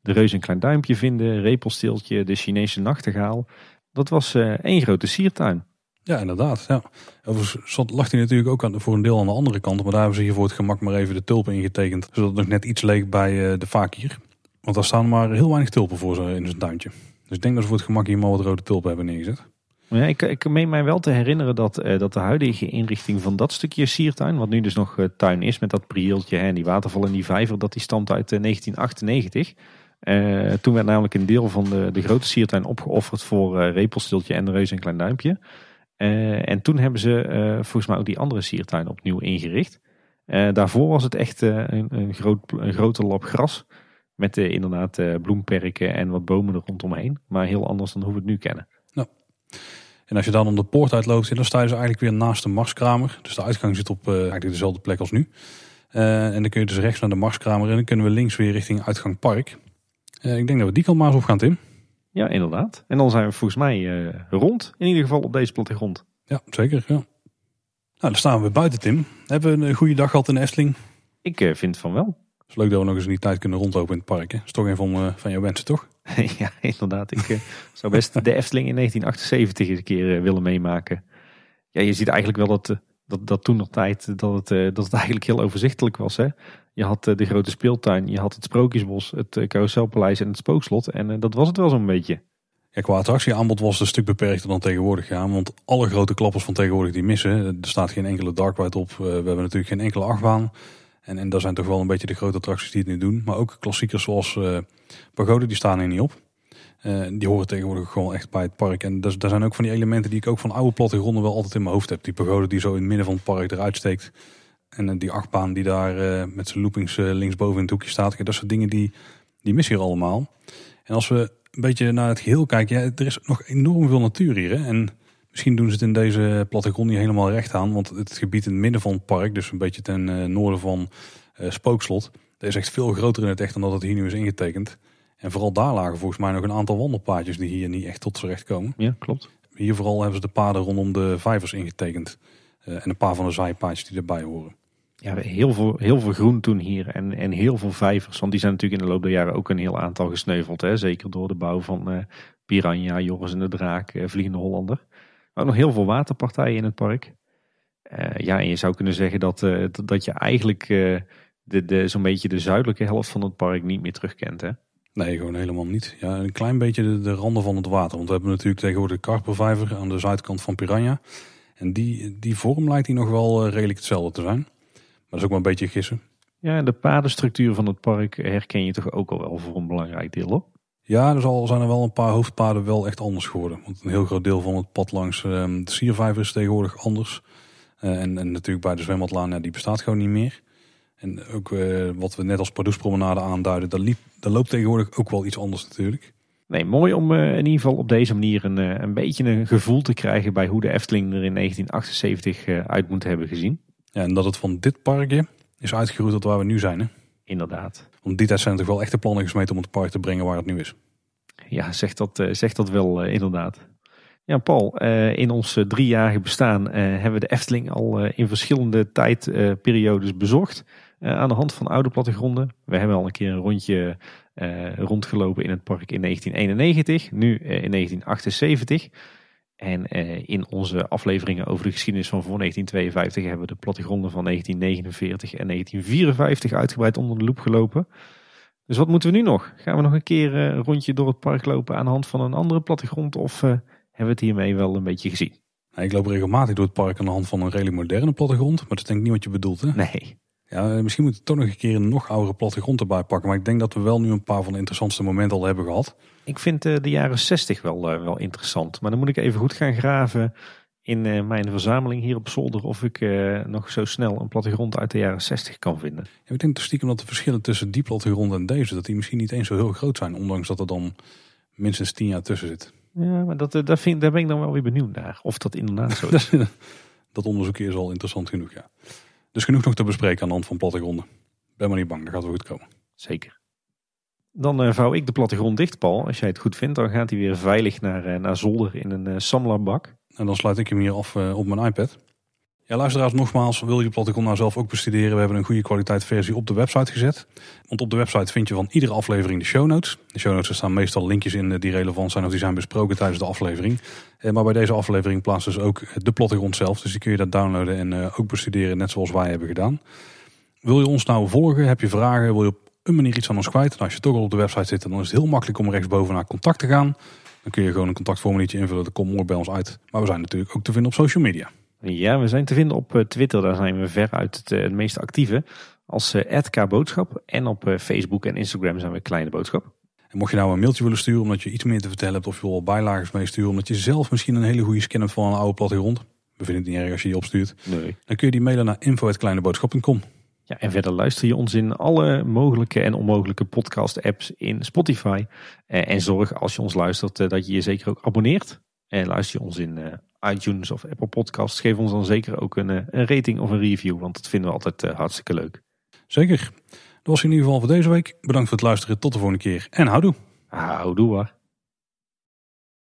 de reus en klein duimpje vinden, repelsteeltje, de Chinese nachtegaal, dat was één grote siertuin.
Ja, inderdaad. Ja. Overigens lag hij natuurlijk ook voor een deel aan de andere kant, maar daar hebben ze hier voor het gemak maar even de tulpen ingetekend, zodat het nog net iets leek bij de fakir. Want daar staan maar heel weinig tulpen voor in zijn tuintje. Dus ik denk dat ze voor het gemak hier maar wat rode tulpen hebben neergezet.
Ja, ik, ik meen mij wel te herinneren dat, uh, dat de huidige inrichting van dat stukje siertuin, wat nu dus nog uh, tuin is met dat prieeltje en die waterval en die vijver, dat die stamt uit uh, 1998. toen werd namelijk een deel van de, de grote siertuin opgeofferd voor repelstiltje en de reus en klein duimpje. en toen hebben ze volgens mij ook die andere siertuin opnieuw ingericht. daarvoor was het echt een, een, groot, een grote lap gras. Met inderdaad bloemperken en wat bomen er rondomheen. Maar heel anders dan hoe we het nu kennen.
En als je dan om de poort uitloopt, dan sta je dus eigenlijk weer naast de Marskramer. Dus de uitgang zit op uh, eigenlijk dezelfde plek als nu. Uh, en dan kun je dus rechts naar de Marskramer en dan kunnen we links weer richting uitgang Park. Uh, ik denk dat we die kant maar eens op gaan, Tim.
Ja, inderdaad. En dan zijn we volgens mij rond, in ieder geval op deze plattegrond.
Ja, zeker. Ja. Nou, dan staan we buiten, Tim. Hebben we een goede dag gehad in de Efteling?
Ik vind van wel.
Het is leuk dat we nog eens in die tijd kunnen rondlopen in het park. Hè? Dat is toch een van, van jouw wensen, toch?
ja, inderdaad. Ik uh, zou best de Efteling in 1978 eens een keer uh, willen meemaken. Ja, je ziet eigenlijk wel dat, dat, dat toen nog tijd dat het, dat het eigenlijk heel overzichtelijk was. Hè? Je had de grote speeltuin, je had het Sprookjesbos, het Carouselpaleis en het Spookslot. En dat was het wel zo'n beetje.
Ja, qua attractieaanbod was het een stuk beperkter dan tegenwoordig. Ja, want alle grote klappers van tegenwoordig die missen. Er staat geen enkele dark ride op. we hebben natuurlijk geen enkele achtbaan. En, en dat zijn toch wel een beetje de grote attracties die het nu doen. Maar ook klassiekers zoals uh, Pagode, die staan er niet op. Uh, die horen tegenwoordig gewoon echt bij het park. En daar zijn ook van die elementen die ik ook van oude plattegronden wel altijd in mijn hoofd heb. Die pagode die zo in het midden van het park eruit steekt. En uh, die achtbaan die daar met zijn loopings linksboven in het hoekje staat. Dat soort dingen die, die missen hier allemaal. En als we een beetje naar het geheel kijken. Ja, er is nog enorm veel natuur hier. Hè? En Misschien doen ze het in deze plattegrond niet helemaal recht aan. Want het gebied in het midden van het park, dus een beetje ten uh, noorden van uh, Spookslot, dat is echt veel groter in het echt dan dat het hier nu is ingetekend. En vooral daar lagen volgens mij nog een aantal wandelpaadjes die hier niet echt tot z'n recht komen.
Ja, klopt.
Hier vooral hebben ze de paden rondom de vijvers ingetekend. Uh, en een paar van de zijpaadjes die erbij horen.
Ja, heel veel, heel veel groen toen hier en, en heel veel vijvers. Want die zijn natuurlijk in de loop der jaren ook een heel aantal gesneuveld. Hè? Zeker door de bouw van uh, Piranha, Joris en de Draak, uh, Vliegende Hollander. Maar nog heel veel waterpartijen in het park. Uh, ja, en je zou kunnen zeggen dat, dat, dat, je eigenlijk de, de, zo'n beetje de zuidelijke helft van het park niet meer terugkent. Hè?
Nee, gewoon helemaal niet. Ja, een klein beetje de, de randen van het water. Want we hebben natuurlijk tegenwoordig de Karpervijver aan de zuidkant van Piranha. En die, die vorm lijkt die nog wel redelijk hetzelfde te zijn. Maar dat is ook wel een beetje gissen.
Ja, en de padenstructuur van het park herken je toch ook al wel voor een belangrijk deel op?
Ja, er al zijn er wel een paar hoofdpaden wel echt anders geworden. Want een heel groot deel van het pad langs ehm, de Siervijver is tegenwoordig anders. Uh, en, en, natuurlijk bij de zwembadlaan, ja, die bestaat gewoon niet meer. En ook uh, wat we net als Pardoespromenade aanduiden, dat, liep, dat loopt tegenwoordig ook wel iets anders natuurlijk.
Nee, mooi om uh, in ieder geval op deze manier een, een beetje een gevoel te krijgen bij hoe de Efteling er in 1978 uit moet hebben gezien.
Ja, en dat het van dit parkje is uitgeroeid tot waar we nu zijn. Hè?
Inderdaad.
Want die tijd zijn er wel echte plannen gesmeten om het park te brengen waar het nu is.
Ja, zegt dat, uh, zegt dat wel uh, inderdaad. Ja, Paul, uh, in ons driejarige bestaan hebben we de Efteling al in verschillende tijdperiodes bezocht. aan de hand van oude plattegronden. We hebben al een keer een rondje rondgelopen in het park in 1991, nu in 1978. En eh, in onze afleveringen over de geschiedenis van voor 1952 hebben we de plattegronden van 1949 en 1954 uitgebreid onder de loep gelopen. Dus wat moeten we nu nog? Gaan we nog een keer eh, een rondje door het park lopen aan de hand van een andere plattegrond of uh, hebben we het hiermee wel een beetje gezien?
ik loop regelmatig door het park aan de hand van een redelijk moderne plattegrond, maar dat is denk ik niet wat je bedoelt hè?
Nee.
Ja, misschien moeten we toch nog een keer een nog oudere plattegrond erbij pakken. Maar ik denk dat we wel nu een paar van de interessantste momenten al hebben gehad.
Ik vind uh, de jaren 60 wel, uh, wel interessant. Maar dan moet ik even goed gaan graven in uh, mijn verzameling hier op zolder. Of ik nog zo snel een plattegrond uit de jaren 60 kan vinden.
Ja, ik denk toch stiekem dat de verschillen tussen die plattegrond en deze... dat die misschien niet eens zo heel groot zijn. Ondanks dat er dan minstens tien jaar tussen zit.
Ja, maar dat, dat vind, daar ben ik dan wel weer benieuwd naar. Of dat inderdaad zo
is. dat onderzoek is al interessant genoeg, ja. Dus genoeg nog te bespreken aan de hand van plattegronden. Ben maar niet bang, dat gaat wel goed komen.
Zeker. Dan uh, vouw ik de plattegrond dicht, Paul. Als jij het goed vindt, dan gaat hij weer veilig naar, uh, naar zolder in een uh, samlabak.
En dan sluit ik hem hier af op mijn iPad. Ja, luisteraars, nogmaals, wil je de nou zelf ook bestuderen? We hebben een goede kwaliteit versie op de website gezet. Want op de website vind je van iedere aflevering de show notes. De show notes staan meestal linkjes in die relevant zijn of die zijn besproken tijdens de aflevering. Maar bij deze aflevering plaatsen dus ook de plattegrond zelf. Dus die kun je dat downloaden en ook bestuderen, net zoals wij hebben gedaan. Wil je ons nou volgen? Heb je vragen? Wil je op een manier iets aan ons kwijt? Nou, als je toch al op de website zit, dan is het heel makkelijk om rechtsboven naar contact te gaan. Dan kun je gewoon een contactformuliertje invullen. Dat komt mooi bij ons uit. Maar we zijn natuurlijk ook te vinden op social media.
Ja, we zijn te vinden op eh, Twitter. Daar zijn we veruit het, eh, het meest actieve. Als uh, Boodschap. En op Facebook en Instagram zijn we Kleine Boodschap.
En mocht je nou een mailtje willen sturen omdat je iets meer te vertellen hebt. Of je wil bijlagen meesturen. Omdat je zelf misschien een hele goede scan hebt van een oude plattegrond. We vinden het niet erg als je die opstuurt.
Nee.
Dan kun je die mailen naar info.kleineboodschap.com.
Ja, en verder luister je ons in alle mogelijke en onmogelijke podcast apps in Spotify. En zorg als je ons luistert dat je je zeker ook abonneert. En luister je ons in iTunes of Apple Podcasts, geef ons dan zeker ook een, eh, een rating of een review. Want dat vinden we altijd uh, hartstikke leuk.
Zeker. Dat was in ieder geval voor deze week. Bedankt voor het luisteren. Tot de volgende keer. En houdoe.
Houdoe hoor.